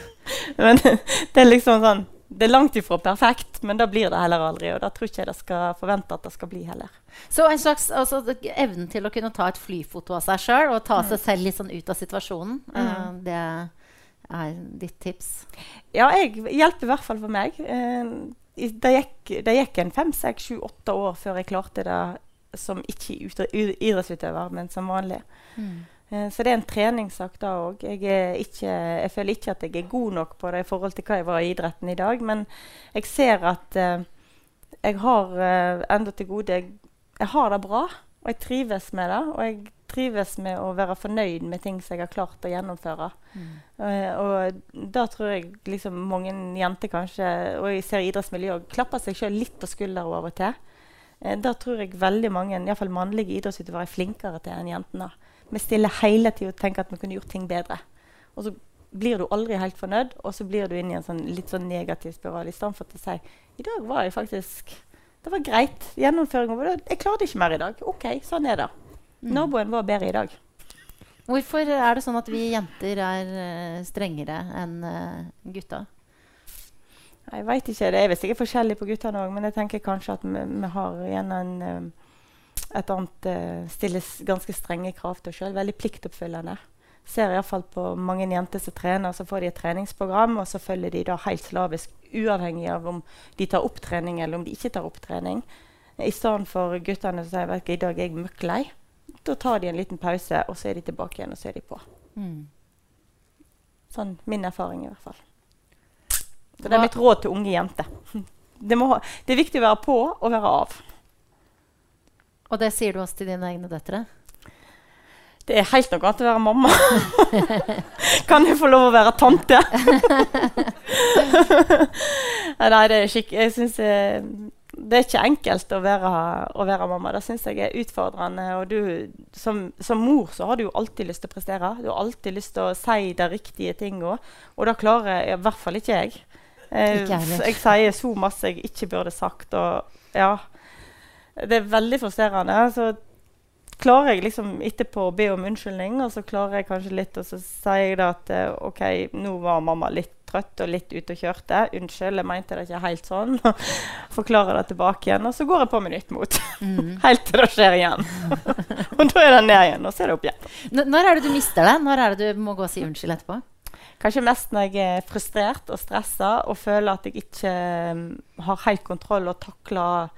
men det er liksom sånn Det er langt ifra perfekt, men da blir det heller aldri. Og da tror ikke jeg det skal forvente at det skal bli heller. Så en slags altså, evnen til å kunne ta et flyfoto av seg sjøl og ta seg selv litt sånn ut av situasjonen, eh, det er ditt tips. Ja, jeg hjelper i hvert fall for meg. Eh, det, gikk, det gikk en fem, seks, sju, åtte år før jeg klarte det som ikke idrettsutøver, men som vanlig. Mm. Så det er en treningssak da òg. Jeg, jeg føler ikke at jeg er god nok på det i forhold til hva jeg var i idretten i dag. Men jeg ser at eh, jeg har uh, enda til gode jeg, jeg har det bra, og jeg trives med det. Og jeg trives med å være fornøyd med ting som jeg har klart å gjennomføre. Eh, og da tror jeg liksom mange jenter kanskje, og jeg ser idrettsmiljøet, klapper seg sjøl litt på skulderen av og til. Eh, da tror jeg veldig mange, iallfall mannlige idrettsutøvere, er flinkere til enn jentene. Vi stiller hele tida og tenker at vi kunne gjort ting bedre. Og så blir du aldri helt fornøyd, og så blir du inne i en sånn, litt sånn negativ spiral. Istedenfor å si i dag var jeg faktisk Det var greit. Gjennomføringa var det. Jeg klarte ikke mer i dag. OK, sånn er det. Naboen var bedre i dag. Hvorfor er det sånn at vi jenter er eh, strengere enn eh, gutta? Jeg vet ikke. Det er visst sikkert forskjellig på guttene òg, men jeg tenker kanskje at vi, vi har igjen en, eh, et annet uh, Stiller ganske strenge krav til oss sjøl. Veldig pliktoppfyllende. Ser iallfall på mange jenter som trener, så får de et treningsprogram, og så følger de da helt slavisk, uavhengig av om de tar opp trening eller om de ikke tar opp trening. I stedet for guttene som sier at i dag er jeg møkk lei. Da tar de en liten pause, og så er de tilbake igjen, og så er de på. Sånn min erfaring i hvert fall. Så det er mitt råd til unge jenter. Det, det er viktig å være på og være av. Og det sier du også til dine egne døtre? Det er helt noe annet å være mamma. kan jeg få lov å være tante? Nei, det er skikk... Jeg syns eh, det er ikke enkelt å være, å være mamma. Det syns jeg er utfordrende. Og du, som, som mor så har du jo alltid lyst til å prestere. Du har alltid lyst til å si de riktige tingene. Og det klarer jeg, i hvert fall ikke jeg. Eh, Ikke jeg sier så masse jeg ikke burde sagt. Og ja Det er veldig frustrerende. Så klarer jeg liksom etterpå å be om unnskyldning, og så klarer jeg kanskje litt, og så sier jeg da at eh, OK, nå var mamma litt trøtt og litt ute og kjørte. Unnskyld, jeg mente det ikke helt sånn. Forklarer det tilbake igjen, og så går jeg på med nytt mot. helt til det skjer igjen. og da er det ned igjen, og så er det opp igjen. N når er det du mister det? Når er det du må gå og si unnskyld etterpå? Kanskje mest når jeg er frustrert og stressa og føler at jeg ikke mm, har helt kontroll og takler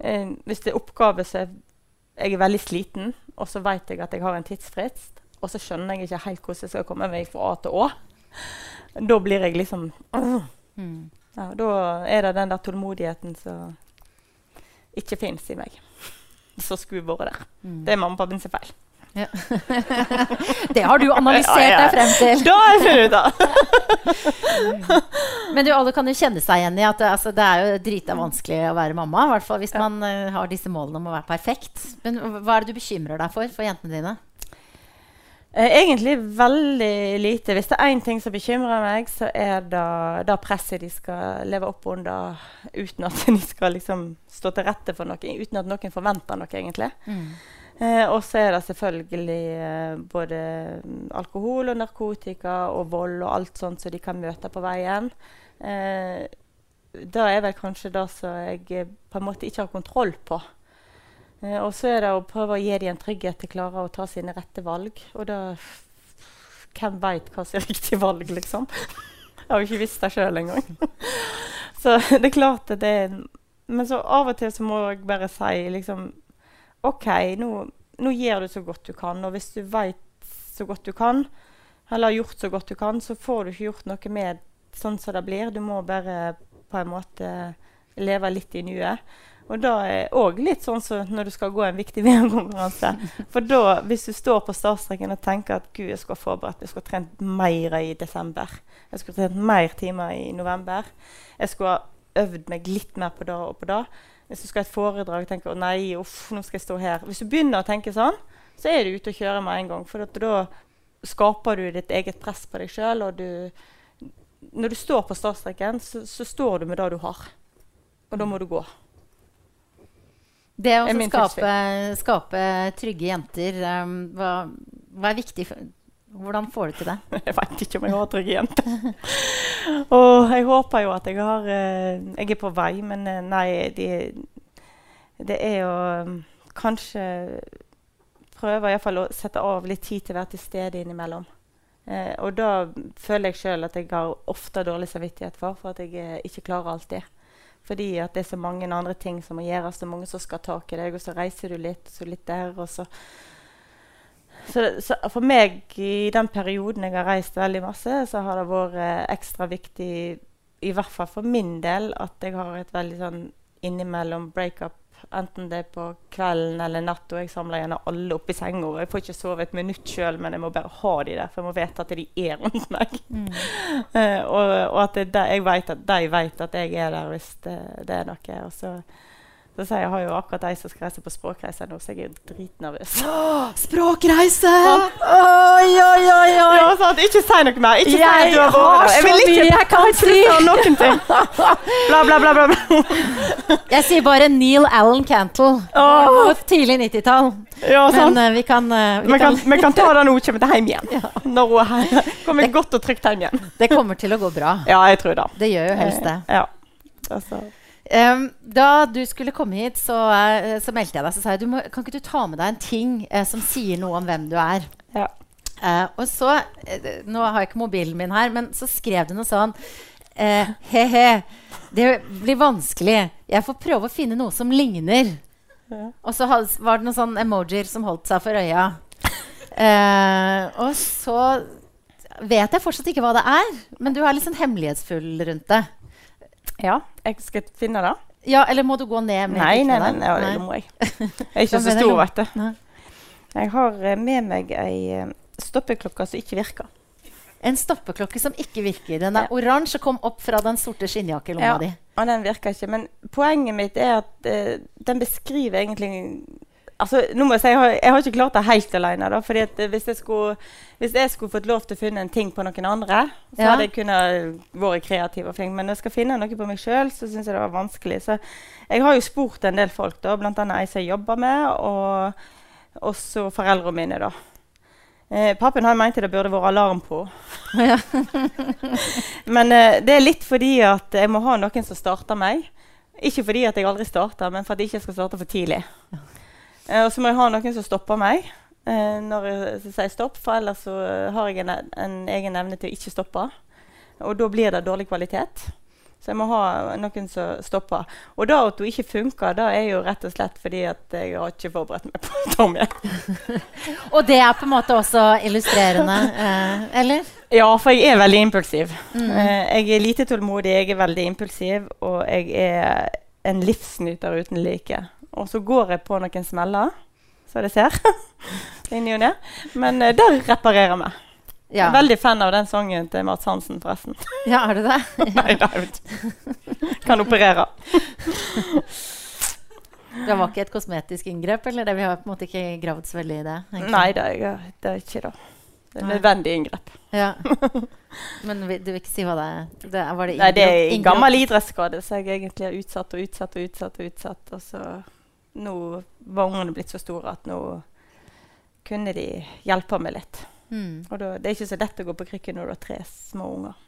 eh, Hvis det er oppgaver som er jeg er veldig sliten, og så vet jeg at jeg har en tidsfrist, og så skjønner jeg ikke helt hvordan jeg skal komme meg fra A til Å. Da blir jeg liksom. Mm. ja, Da er det den der tålmodigheten som ikke fins i meg. Som skulle vært der. Mm. Det er mamma og pappa sin feil. Det har du analysert Ja, ja. deg frem til. Da har jeg funnet ut av! Men du, alle kan jo kjenne seg igjen i at det, altså, det er jo drita vanskelig å være mamma. I hvert fall hvis man eh, har disse målene om å være perfekt. Men hva er det du bekymrer deg for for jentene dine? Eh, Egentlig veldig lite. Hvis det er én ting som bekymrer meg, så er det det presset de skal leve opp under uten at de skal liksom stå til rette for noe, uten at noen forventer noe, egentlig. Eh, og så er det selvfølgelig eh, både mm, alkohol og narkotika og vold og alt sånt som de kan møte på veien. Eh, det er vel kanskje det som jeg eh, på en måte ikke har kontroll på. Eh, og så er det å prøve å gi dem en trygghet til å klare å ta sine rette valg. Og da Hvem veit hva som er riktig valg, liksom? Jeg har jo ikke visst det sjøl engang. så det er klart at det er Men så av og til så må jeg bare si liksom OK, nå, nå gjør du så godt du kan. Og hvis du veit så godt du kan, eller har gjort så godt du kan, så får du ikke gjort noe med sånn som det blir. Du må bare på en måte leve litt i nuet. Og da er òg litt sånn som når du skal gå en viktig VM-konkurranse. For da, hvis du står på startstreken og tenker at gud, jeg skulle forberedt jeg skulle trent mer i desember. Jeg skulle trent mer timer i november. Jeg skulle ha øvd meg litt mer på det og på det. Hvis du skal ha et foredrag og tenker å nei, uff, nå skal jeg stå her. Hvis du begynner å tenke sånn, så er du ute å kjøre med en gang. For da skaper du ditt eget press på deg sjøl, og du Når du står på startstreken, så, så står du med det du har. Og da må du gå. Det å skape, skape trygge jenter, um, hva, hva er viktig for Hvordan får du til det? Jeg veit ikke om jeg har trygge jenter. og jeg håper jo at jeg har eh, Jeg er på vei, men eh, nei, de, det er jo um, kanskje prøve iallfall å sette av litt tid til å være til stede innimellom. Eh, og da føler jeg sjøl at jeg har ofte dårlig samvittighet for, for at jeg eh, ikke klarer alt det. Fordi at det er så mange andre ting som må gjøres, det er mange som skal ha tak i deg, og så reiser du litt, så litt der, og så så, så for meg, i den perioden jeg har reist veldig masse, så har det vært eh, ekstra viktig, i hvert fall for min del, at jeg har et veldig sånn innimellom breakup. Enten det er på kvelden eller natt, og jeg samler gjerne alle opp i senga. Jeg får ikke sove et minutt sjøl, men jeg må bare ha de der, for jeg må vite at de er rundt meg. Eh, og, og at det, jeg vet at de vet at jeg er der hvis det, det er noe. Og så, så sier jeg, har jo akkurat ei som skal reise på språkreise nå, så jeg er jo dritnervøs. Språkreise! Oi, oi, oi, oi! Ja, sant? Ikke si noe mer. Ikke si at du har vært Jeg vil ikke- mye jeg kan si. noen ting. Bla, bla, bla. bla. Jeg sier bare Neil Allen Cantle. Åh. På tidlig 90-tall. Ja, sant? Men uh, vi kan, uh, vi Vi kan, kan vi kan ta det når hun kommer hjem igjen. Når hun er her. kommer godt og trygt hjem igjen. Det kommer til å gå bra. Ja, jeg tror det. Det gjør jo helst det. Eh, Ja. Altså. Em, da du skulle komme hit, så, eh, så meldte jeg deg. Så sa jeg du må, kan ikke du ta med deg en ting eh, som sier noe om hvem du er. Ja. Uh, og så Nå har jeg ikke mobilen min her, men så skrev du noe sånn eh, He-he, det blir vanskelig. Jeg får prøve å finne noe som ligner. Ja. Og så var det noen sånne emojier som holdt seg for øya. Og så vet jeg fortsatt ikke hva det er, men du er litt sånn hemmelighetsfull rundt det. Ja. Jeg skal finne det. Ja, Eller må du gå ned med Nei, nei, nei, nei, nei. ja, det må jeg. Jeg er ikke så stor, vet du. Jeg har eh, med meg ei eh, stoppeklokke som ikke virker. En stoppeklokke som ikke virker. Den er oransje og kom opp fra den sorte skinnjakkelomma Ja. di. Og den virker ikke. Men poenget mitt er at uh, den beskriver egentlig Altså, nå må Jeg si, jeg har, jeg har ikke klart det helt alene. Da, fordi at eh, hvis, jeg skulle, hvis jeg skulle fått lov til å finne en ting på noen andre, så Ja. hadde jeg kunnet vært kreativ. og flink, Men når jeg skal finne noe på meg sjøl, så syns jeg det var vanskelig. Så jeg har jo spurt en del folk, da, bl.a. ei som jeg jobber med, og også foreldrene mine. da. Eh, Pappen han mente det burde vært alarm på. Ja. Men eh, det er litt fordi at jeg må ha noen som starter meg. Ikke fordi at jeg aldri starter, men for at jeg ikke skal starte for tidlig. Eh, og så må jeg ha noen som stopper meg eh, når jeg sier stopp, for ellers så har jeg en, en egen evne til å ikke stoppe. Og da blir det dårlig kvalitet. Så jeg må ha noen som stopper. Og da at hun ikke funker, da er jo rett og slett fordi at jeg har ikke forberedt meg på Tommy. Og det er på en måte også illustrerende, eh, eller? Ja, for jeg er veldig impulsiv. Mm. Eh, jeg er lite tålmodig, jeg er veldig impulsiv, og jeg er en livsnyter uten like. Og så går jeg på noen smeller, så det ser. Inni og ned. Men uh, der reparerer vi. Ja. Veldig fan av den sangen til Mats Hansen, forresten. Ja, er du det? Nei, nei, kan operere. Det var ikke et kosmetisk inngrep? eller det? Vi har på en måte ikke gravd så veldig i det? Egentlig. Nei, det er, det er ikke det. Det er nødvendig inngrep. Ja. Men du vil ikke si hva det er? Det, var det Nei, det er en gammel idrettsskade som jeg egentlig har utsatt og utsatt og utsatt. Og utsatt, og så nå var ungene blitt så store at nå kunne de hjelpe meg litt. Mm. Og da, det er ikke så lett å gå på krykker når du har tre små unger.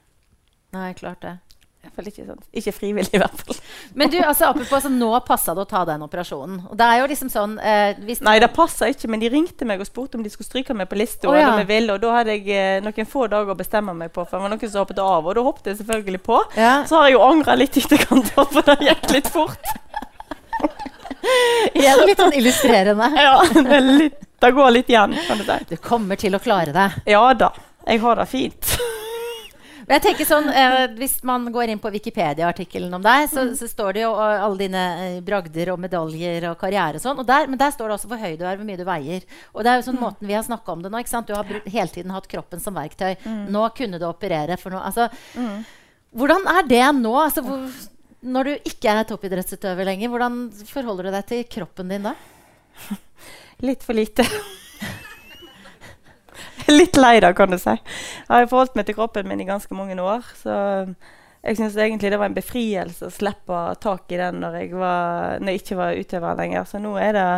Nei, klart det. Ikke, sånn. ikke, frivillig, i hvert fall. Men du, altså, apropos, altså, nå passa det å ta den operasjonen. Og det er jo liksom sånn eh, Nei, det passa ikke, men de ringte meg og spurte om de skulle stryke meg på lista. Oh, ja. Og da hadde jeg eh, noen få dager å bestemme meg på, for det var noen som hoppet av. Og da hoppet jeg selvfølgelig på. Ja. Så har jeg jo angra litt i etterkant, for det gikk litt fort. Igjen litt sånn illustrerende. ja, det, litt, det, går litt igjen, kan du si. Du kommer til å klare det. Ja da. Jeg har det fint. jeg tenker sånn, eh, Hvis man går inn på Wikipedia-artikkelen om deg, så, så, står det jo alle dine eh, bragder og medaljer og karriere og sånn. Og der, men der står det også hvor høy du er, hvor mye du veier. Og det er jo sånn mm. måten vi har snakka om det nå. ikke sant? Du har hele tiden hatt kroppen som verktøy. Mm. Nå kunne du operere for noe. Altså, mm. Hvordan er det nå? Altså, hvor, når du ikke er toppidrettsutøver lenger, hvordan forholder du deg til kroppen din da? Litt for lite. Litt lei da, kan du si. Jeg har forholdt meg til kroppen min i ganske mange år. Så jeg syns egentlig det var en befrielse å slippe tak i den når jeg, var, når jeg ikke var utøver lenger. Så nå er det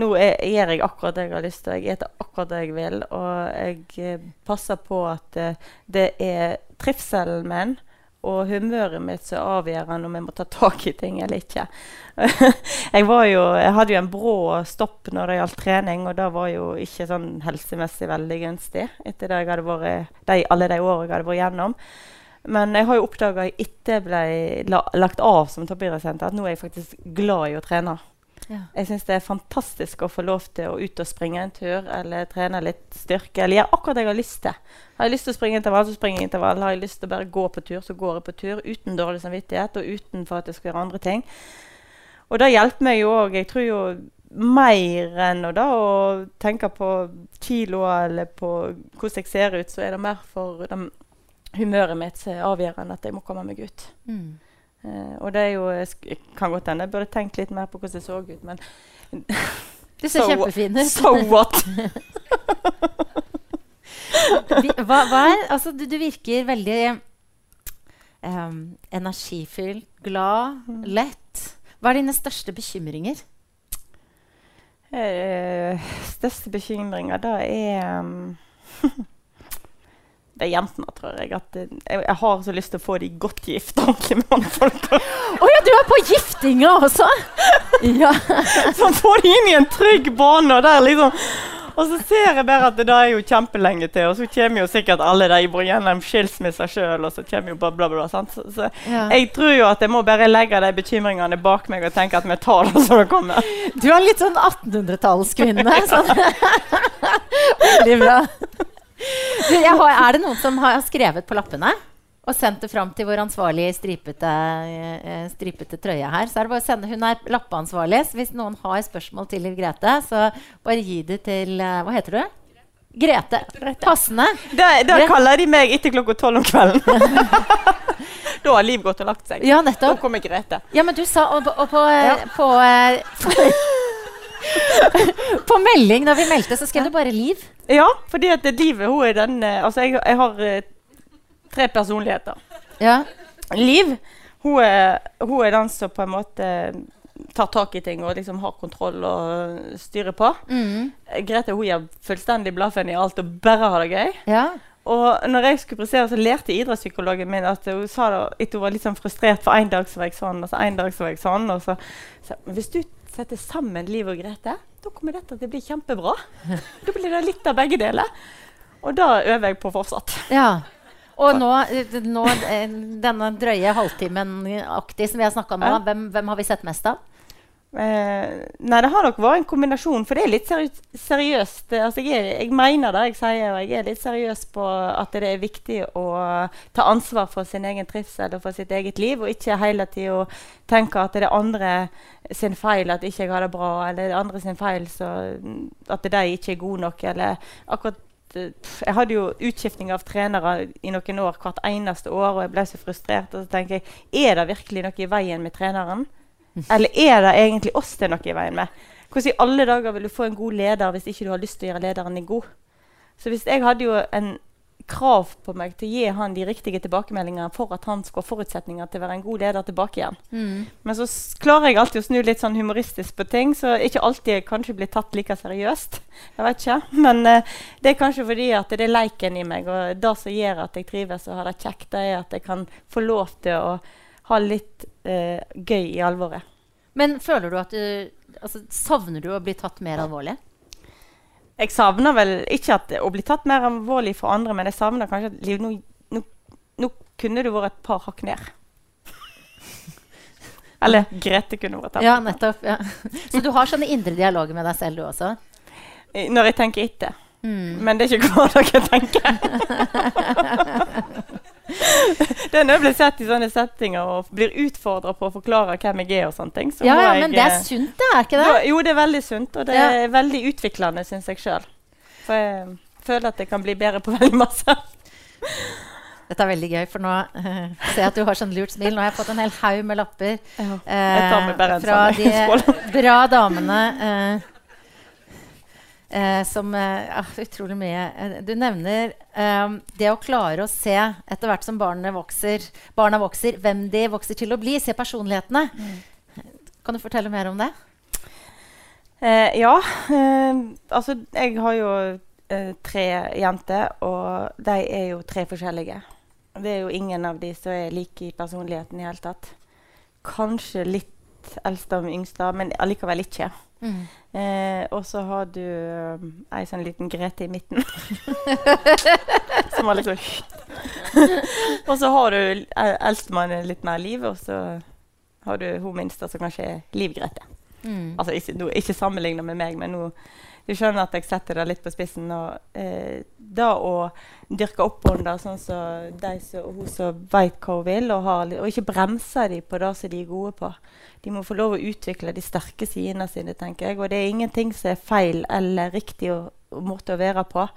nå gjør jeg akkurat det jeg har lyst til. Jeg spiser akkurat det jeg vil. Og jeg eh, passer på at uh, det er trivselen min og humøret mitt som avgjørende om jeg må ta tak i ting eller ikke. jeg, jo, jeg, hadde jo en brå stopp når det gjaldt trening, og det var jo ikke sånn helsemessig veldig gunstig etter det jeg hadde vært, de, alle de årene jeg hadde vært gjennom. Men jeg har jo oppdaga etter jeg ble la, lagt av som toppidrettssenter, at nå er jeg faktisk glad i å trene. Ja. Jeg syns det er fantastisk å få lov til å ut og springe en tur eller trene litt styrke. Eller gjøre akkurat det jeg har lyst til. Har jeg lyst til å springe intervall, så springer jeg intervall. Har jeg lyst til å bare gå på tur, så går jeg på tur. Uten dårlig samvittighet og uten for at jeg skal gjøre andre ting. Og det hjelper meg jo òg. Jeg tror jo mer enn å, da, å tenke på kilo eller på hvordan jeg ser ut, så er det mer for de, humøret mitt som er avgjørende at jeg må komme meg ut. Mm. Uh, og det er jo Jeg kan godt hende jeg burde tenkt litt mer på hvordan jeg så ut, men Du ser so, kjempefin ut. So what? hva, hva, er Altså, du, du virker veldig um, energifylt, glad, mm. lett. Hva er dine største bekymringer? Uh, største bekymringer, da er um, det er jentene, tror jeg. At jeg, jeg, har så lyst til å få de godt gifta ordentlig med mannfolk. Å oh, ja, du er på giftinga også? ja. Så få de inn i en trygg bane. Og der liksom og så ser jeg bare at det da er jo kjempelenge til, og så kommer jo sikkert alle de gjennom skilsmisser sjøl. Og så kommer jo bla, bla, bla. Sant? Så, så ja. jeg tror jo at jeg må bare legge de bekymringene bak meg og tenke at vi tar det som det kommer. Du er litt sånn 1800-tallskvinne. Sånn. Veldig bra. Har, er det noen som har skrevet på lappene og sendt det fram til vår ansvarlige stripete, eh, stripete trøye her? Så er det bare å sende, Hun er lappeansvarlig. Så hvis noen har spørsmål til Liv Grete, så bare gi det til eh, Hva heter du? Grete. Passende. Da, kaller de meg etter klokka tolv om kvelden. da har Liv gått og lagt seg. Ja, nettopp. Da kommer Grete. Ja, men du sa og, og på, ja. på, på på melding da vi meldte, så skrev du bare 'Liv'. Ja, fordi at livet hun er den eh, Altså, jeg, jeg har tre personligheter. Ja. Liv hun er, hun er, den som på en måte tar tak i ting og liksom har kontroll og styrer på. Mm. Grete hun gir fullstendig blaffen i alt og bare har det gøy. Ja. Og når jeg skulle prestere, så lærte idrettspsykologen min at hun sa da, at hun var litt sånn frustrert, for en dag så var jeg sånn, og så en dag så var jeg sånn. og så, så Hvis du setter sammen Liv og Grete, da kommer dette til å bli kjempebra. Da blir det litt av begge deler. Og da øver jeg på fortsatt. Ja. Og nå, nå eh, denne drøye halvtimen-aktig som vi har snakka om, nå, hvem, hvem har vi sett mest av? Eh, nei, det har nok vært en kombinasjon, for det er litt seri seriøst. Altså, jeg, jeg mener det jeg sier, og jeg er litt seriøs på at det er viktig å ta ansvar for sin egen trivsel og for sitt eget liv, og ikke hele tida tenke at det er andre sin feil at ikke jeg har det bra, eller det er andre sin feil så, at de ikke er gode nok, eller akkurat Jeg hadde jo utskifting av trenere i noen år hvert eneste år, og jeg ble så frustrert. Og så tenker jeg, er det virkelig noe i veien med treneren? Eller er det egentlig oss det er noe i veien med? Hvordan i alle dager vil du få en god leder hvis ikke du har lyst til å gjøre lederen din god? Så hvis jeg hadde jo en krav på meg til å gi han de riktige tilbakemeldingene for at han skal ha forutsetninger til å være en god leder tilbake igjen. Men så klarer jeg alltid å snu litt sånn humoristisk på ting, så ikke alltid kanskje blir tatt like seriøst. Jeg vet ikke. Men uh, det er kanskje fordi at det er leiken i meg, og det som gjør at jeg trives og har det kjekt, det er at jeg kan få lov til å ha litt uh, gøy i alvoret. Men føler du at du altså, Savner du å bli tatt mer alvorlig? Jeg savner vel ikke at, å bli tatt mer alvorlig for andre, men jeg savner kanskje at Liv, nå, nå, nå kunne du vært et par hakk ned. Eller Grete kunne vært tatt. Ja, nettopp. Ja. Så du har sånne indre dialoger med deg selv, du også? Eh, Når jeg tenker etter. Mm. Men det er ikke hver dag jeg tenker. det når jeg blir sett i sånne settinger og blir utfordra på å forklare hvem jeg er. og sånne ting. Så Ja, ja men jeg, det er eh, sunt, det, er ikke det? da, Jo, det er veldig sunt, og det Ja. er veldig utviklende, syns jeg sjøl. For jeg føler at jeg kan bli bedre på veldig masse. Dette er veldig gøy, for nå uh, ser jeg at du har sånn lurt smil. Nå har jeg fått en hel haug med lapper eh, en fra sånn de bra damene eh, eh, som eh, ah, Utrolig mye. Eh, Du nevner eh, det å klare å se, etter hvert som vokser, barna vokser, hvem de vokser til å bli. Se personlighetene. Kan du fortelle mer om det? Eh, ja. Eh, altså, jeg har jo eh, tre jenter, og de er jo tre forskjellige. Det er jo ingen av de som er like i personligheten i hele tatt. Kanskje litt eldste og yngste, men allikevel ikke. Eh, og så har du um, ei sånn liten Grete i midten. som har liksom Og så har du eh, eldstemann litt mer liv, og så har du hun minste som kanskje er Liv-Grete. Mm. Altså ikke, nå- ikke sammenligna med meg, men nå du skjønner at jeg setter det litt på spissen. Og, eh, det å dyrke opp under sånn som de som hun som veit hva hun vil, og, har, og ikke bremse dem på det som de er gode på. De må få lov å utvikle de sterke sidene sine, tenker jeg. Og det er ingenting som er feil eller riktig å, måte å være på.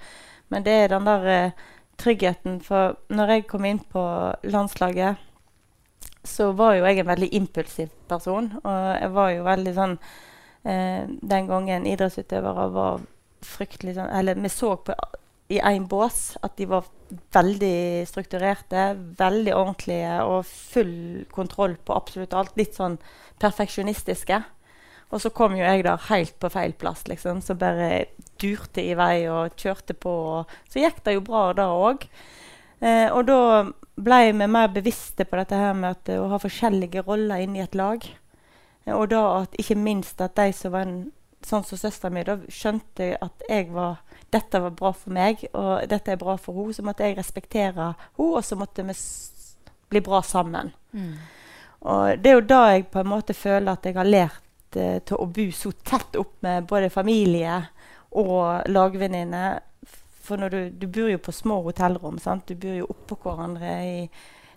Men det er den der eh, tryggheten. For når jeg kom inn på landslaget, så var jo jeg en veldig impulsiv person. Og jeg var jo veldig sånn Den gangen idrettsutøvere var fryktelig sånn Eller vi så på i én bås at de var veldig strukturerte, veldig ordentlige og full kontroll på absolutt alt. Litt sånn perfeksjonistiske. Og så kom jo jeg der helt på feil plass, liksom. Så bare durte i vei og kjørte på. Og så gikk det jo bra da òg. Eh, og da ble vi mer bevisste på dette her med at, eh, å ha forskjellige roller inni et lag. Og da at ikke minst at de som var en, sånn som søstera mi, da skjønte at jeg var dette var bra for meg, og dette er bra for henne. Så måtte jeg respektere henne, og så måtte vi bli bra sammen. Mm. Og det er jo da jeg på en måte føler at jeg har lært eh, til å bo så tett opp med både familie og lagvenninner. For når du, du bor jo på små hotellrom. sant? Du bor jo oppå hverandre i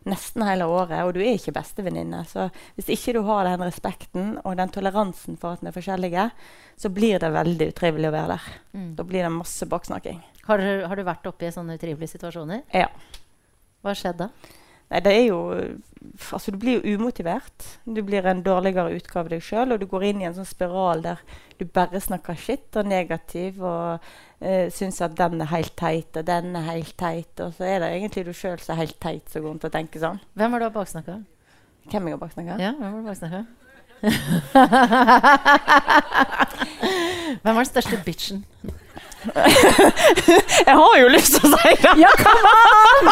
nesten hele året, og du er ikke bestevenninne. Så hvis ikke du har den respekten og den toleransen for at vi er forskjellige, så blir det veldig utrivelig å være der. Mm. Da blir det masse baksnakking. Har, du, har du vært oppe i sånne utrivelige situasjoner? Ja. Hva skjedde da? Nei, det er jo Altså, du blir jo umotivert. Du blir en dårligere utgave av deg sjøl, og du går inn i en sånn spiral der du bare snakker shit og negativ og uh, syns at den er helt teit, og den er helt teit, og så er det egentlig du sjøl som er helt teit som går rundt og tenker sånn. Hvem har du baksnakka? Hvem jeg har baksnakka? Ja, hvem har du baksnakka? hvem var den største bitchen? Jeg har jo lyst til å si det! Ja, come on!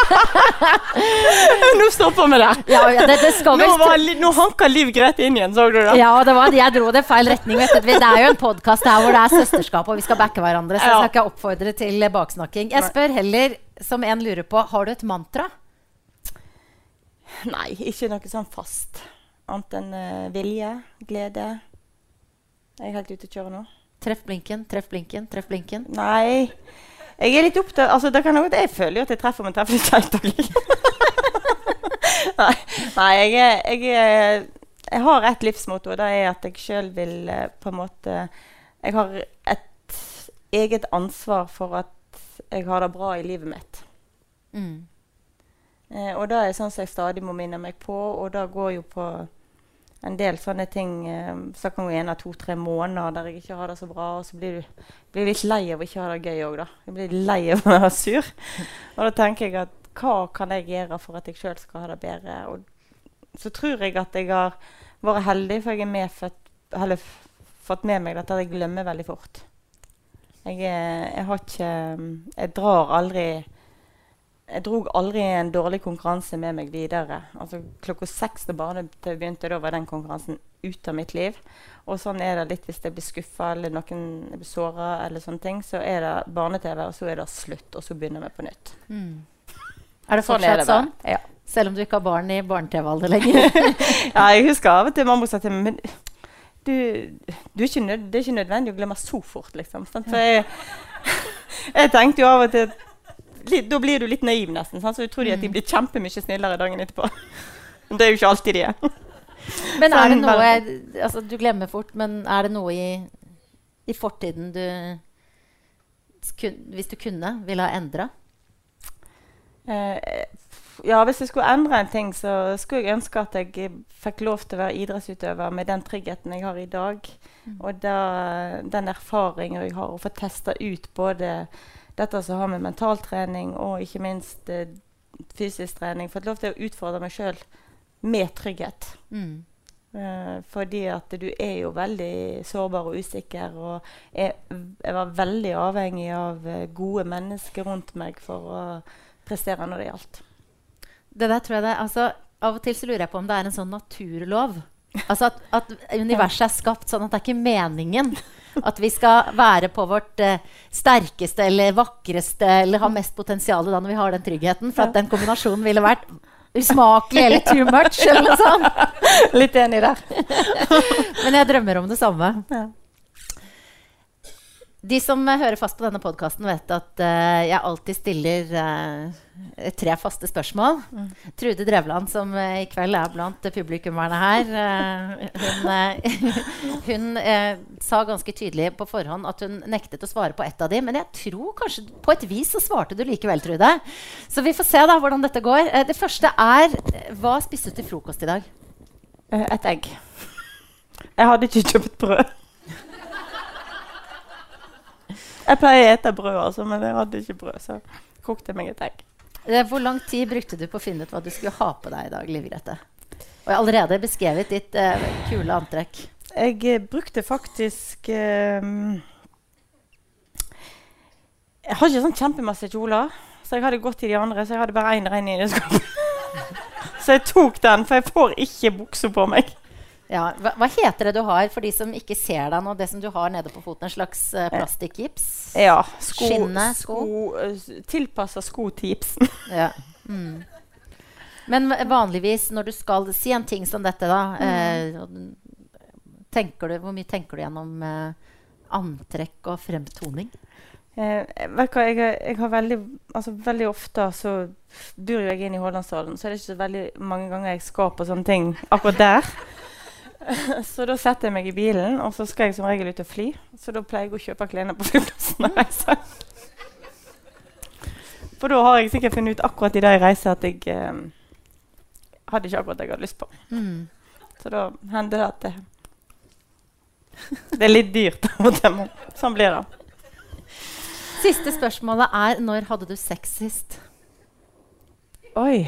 Nå stopper vi der. Ja, ja, det, det Nå, var, nå hanka Liv Grete inn igjen, så du det? Ja, det var, jeg dro det feil retning. Vet du. Det er jo en podkast hvor det er søsterskap, og vi skal backe hverandre. Så jeg skal ikke oppfordre til baksnakking. Jeg spør heller som en lurer på, har du et mantra? Nei, ikke noe sånn fast. Annet enn uh, vilje, glede. Jeg er helt ute å kjøre nå. Treff blinken, treff blinken, treff blinken. Nei. Jeg er litt opptatt altså, det kan at Jeg føler jo at jeg treffer, men treffer litt seint Nei, nei jeg, jeg, er, jeg har et livsmotto, og det er at jeg sjøl vil eh, på en måte Jeg har et eget ansvar for at jeg har det bra i livet mitt. Mm. Eh, og det er sånn som jeg stadig må minne meg på, og det går jo på en del sånne ting så kan gå en av to-tre måneder der jeg ikke har det så bra, og så blir du blir litt lei av å ikke ha det gøy òg, da. Jeg blir lei av å være sur. Og da tenker jeg at hva kan jeg gjøre for at jeg sjøl skal ha det bedre? Og så tror jeg at jeg har vært heldig, for jeg er medfødt, eller fått med meg dette at jeg glemmer veldig fort. Jeg, jeg har ikke Jeg drar aldri jeg dro aldri en dårlig konkurranse med meg videre. Altså Klokka seks da barne-TV begynte, da var den konkurransen ut av mitt liv. Og sånn er det litt hvis jeg blir skuffa eller noen blir såra, eller sånne ting. Så er det barne-TV, og så er det slutt, og så begynner vi på nytt. Mm. Er det Sånn fortsatt er det sånn? Ja. Selv om du ikke har barn i barne-TV-alder lenger? ja, jeg husker av og til mamma sa til meg Men du, du er ikke nød, det er ikke nødvendig å glemme så fort, liksom. Sant? For jeg, jeg tenkte jo av og til Da blir du litt naiv, nesten. Sant? Så tror de at de Mm. blir kjempemye snillere dagen etterpå. Men det er jo ikke alltid de er. Men er det noe altså, Du glemmer fort, men er det noe i, i fortiden du kun, Hvis du kunne, ville ha endra? Eh, ja, hvis jeg skulle endre en ting, så skulle jeg ønske at jeg fikk lov til å være idrettsutøver med den tryggheten jeg har i dag. Og da, den erfaringen jeg har, og få testa ut både dette som har med mentaltrening og ikke minst eh, fysisk trening. Fått lov til å utfordre meg sjøl med trygghet. Mm. Uh, fordi at du er jo veldig sårbar og usikker. Og jeg, jeg var veldig avhengig av eh, gode mennesker rundt meg for å prestere når det gjaldt. Det der tror jeg det altså, Av og til så lurer jeg på om det er en sånn naturlov. Altså at, at universet er skapt sånn at det er ikke meningen at vi skal være på vårt eh, sterkeste eller vakreste eller ha mest potensial da når vi har den tryggheten. For at den kombinasjonen ville vært usmakelig eller too much. eller noe sånt. Litt enig der. Men jeg drømmer om det samme. Ja. De som eh, hører fast på denne podkasten, vet at uh, jeg alltid stiller uh, tre faste spørsmål. Trude Drevland, som uh, i kveld er blant publikummerne her, hun, hun sa ganske tydelig på forhånd at hun nektet å svare på ett av de. Men jeg tror kanskje på et vis så svarte du likevel, Trude. Så vi får se da hvordan dette går. Det første er Hva spiste du til frokost i dag? Et egg. Jeg hadde ikke kjøpt brød. Jeg pleier å ete brød, altså, men jeg hadde ikke brød, så kokte jeg meg et egg. Hvor lang tid brukte du på å finne ut hva du skulle ha på deg i dag, Liv Grete? Og jeg har allerede beskrevet ditt eh, kule antrekk. Jeg eh, brukte faktisk eh, Jeg har ikke sånn kjempemasse kjoler, så jeg hadde gått i de andre. Så jeg hadde bare én ren i skapet. så jeg tok den, for jeg får ikke bukser på meg. Ja, hva, hva heter det du har for de som ikke ser deg nå? Det som du har nede på foten? En slags uh, plastikkgips? Ja. Sko, Skinne sko, sko? Tilpassa sko til gipsen. Ja. Mm. Men vanligvis når du skal si en ting som dette, da eh, tenker du, Hvor mye tenker du gjennom eh, antrekk og fremtoning? Eh, jeg, jeg har veldig, altså veldig ofte så bor jeg inn i Hålandsdalen, så er det ikke så veldig mange ganger jeg skal på sånne ting akkurat der. så da setter jeg meg i bilen, og så skal jeg som regel ut og fly. Så da pleier jeg å kjøpe klærne på flyplassen og reise. For da har jeg sikkert funnet ut akkurat i det jeg reiser at jeg eh, hadde ikke akkurat det jeg hadde lyst på. Mm. Så da hender det at det, det er litt dyrt sånn blir det. Siste spørsmålet er når hadde du sex sist? Oi.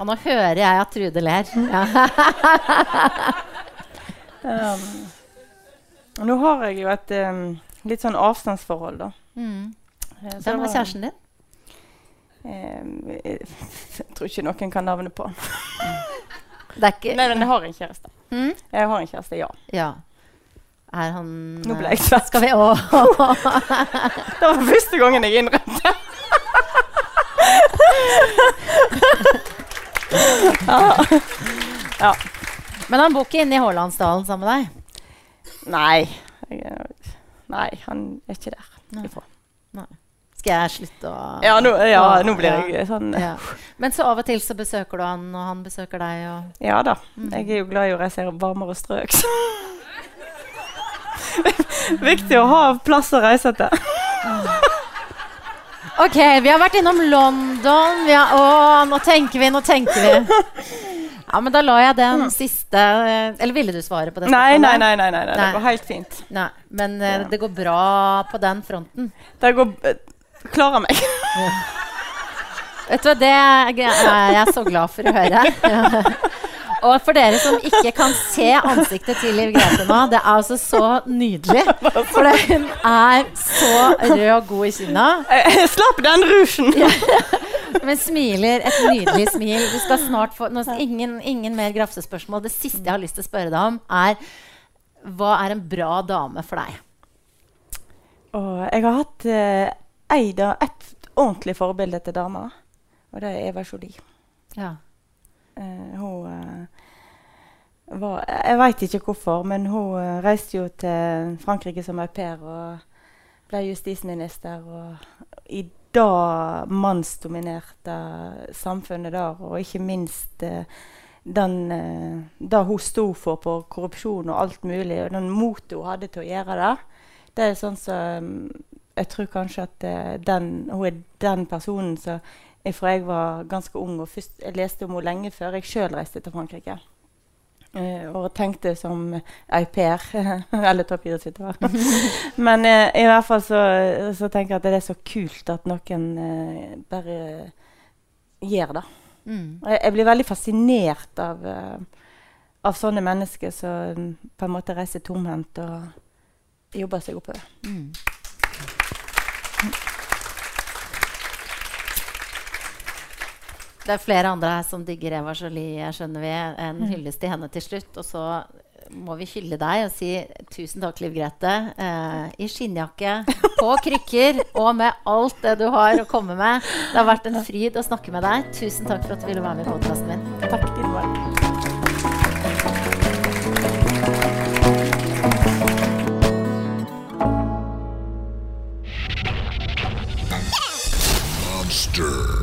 Og nå hører jeg at Trude ler. Ja. Um, nå har jeg jo et um, litt sånn avstandsforhold, da. Mm. Eh, så Hvem var kjæresten din? Um, jeg, jeg tror ikke noen kan navnet på. Er Nei, men jeg har en kjæreste. Mm? Jeg har en kjæreste, ja. Ja. Er han Nå ble jeg svett. Skal vi òg Det var første gangen jeg innrømte. Ja. Men han bor ikke inne i Hålandsdalen sammen med deg? Nei. Jeg, nei, han er ikke der. Nei. ifra. Skal jeg slutte å Ja, nå, ja, Ja, nå blir jeg sånn Ja. Men så av og til så besøker du han, og han besøker deg, og Ja da. Mm. Jeg er jo glad i å reise i varmere strøk. Viktig å ha plass å reise til. OK, vi har vært innom London. Vi har, å, nå tenker vi, nå tenker vi. Ja, men da la jeg den siste eh, Eller ville du svare på det? Mm. Nei, nei, nei, nei, nei, det går helt fint. Nei, Men eh, det går bra på den fronten. Det går eh, Klarer meg. Vet du hva, det er jeg så glad for å høre. Og for dere som ikke kan se ansiktet til Liv Grete nå, det er altså så nydelig. For hun er så rød og god i kinna, Eh, Slapp den rusjen! men smiler et nydelig smil. Du skal snart få nå, ingen, ingen mer grafsespørsmål. Det siste jeg har lyst til å spørre deg om, er hva er en bra dame for deg? Og jeg har hatt eh, ei da, et ordentlig forbilde til dama, og det er Eva Jolie. Ja. Eh, hun eh, var Jeg veit ikke hvorfor, men hun eh, reiste jo til Frankrike som au pair og ble justisminister. Og i det mannsdominerte samfunnet der, og ikke minst den eh, det hun sto for på korrupsjon og alt mulig, og den motet hun hadde til å gjøre det, det er sånn som Jeg tror kanskje at den, hun er den personen som fra jeg var ganske ung og først, jeg leste om henne lenge før jeg sjøl reiste til Frankrike. Uh, og tenkte som au pair. Eller toppidrettsutøver. Men uh, i hvert fall så, så tenker jeg at det er så kult at noen uh, bare gjør det. Mm. Jeg, jeg blir veldig fascinert av, av sånne mennesker som mm, på en måte reiser tomhendt og jobber seg oppover. Mm. Det er flere andre her som digger Eva Jolie, skjønner vi. En hyllest til henne til slutt. Og så må vi hylle deg og si tusen takk, Liv Grete. Eh, I skinnjakke, på krykker og med alt det du har å komme med. Det har vært en fryd å snakke med deg. Tusen takk for at du ville være med i podkasten min. Takk, Didmar. Monster.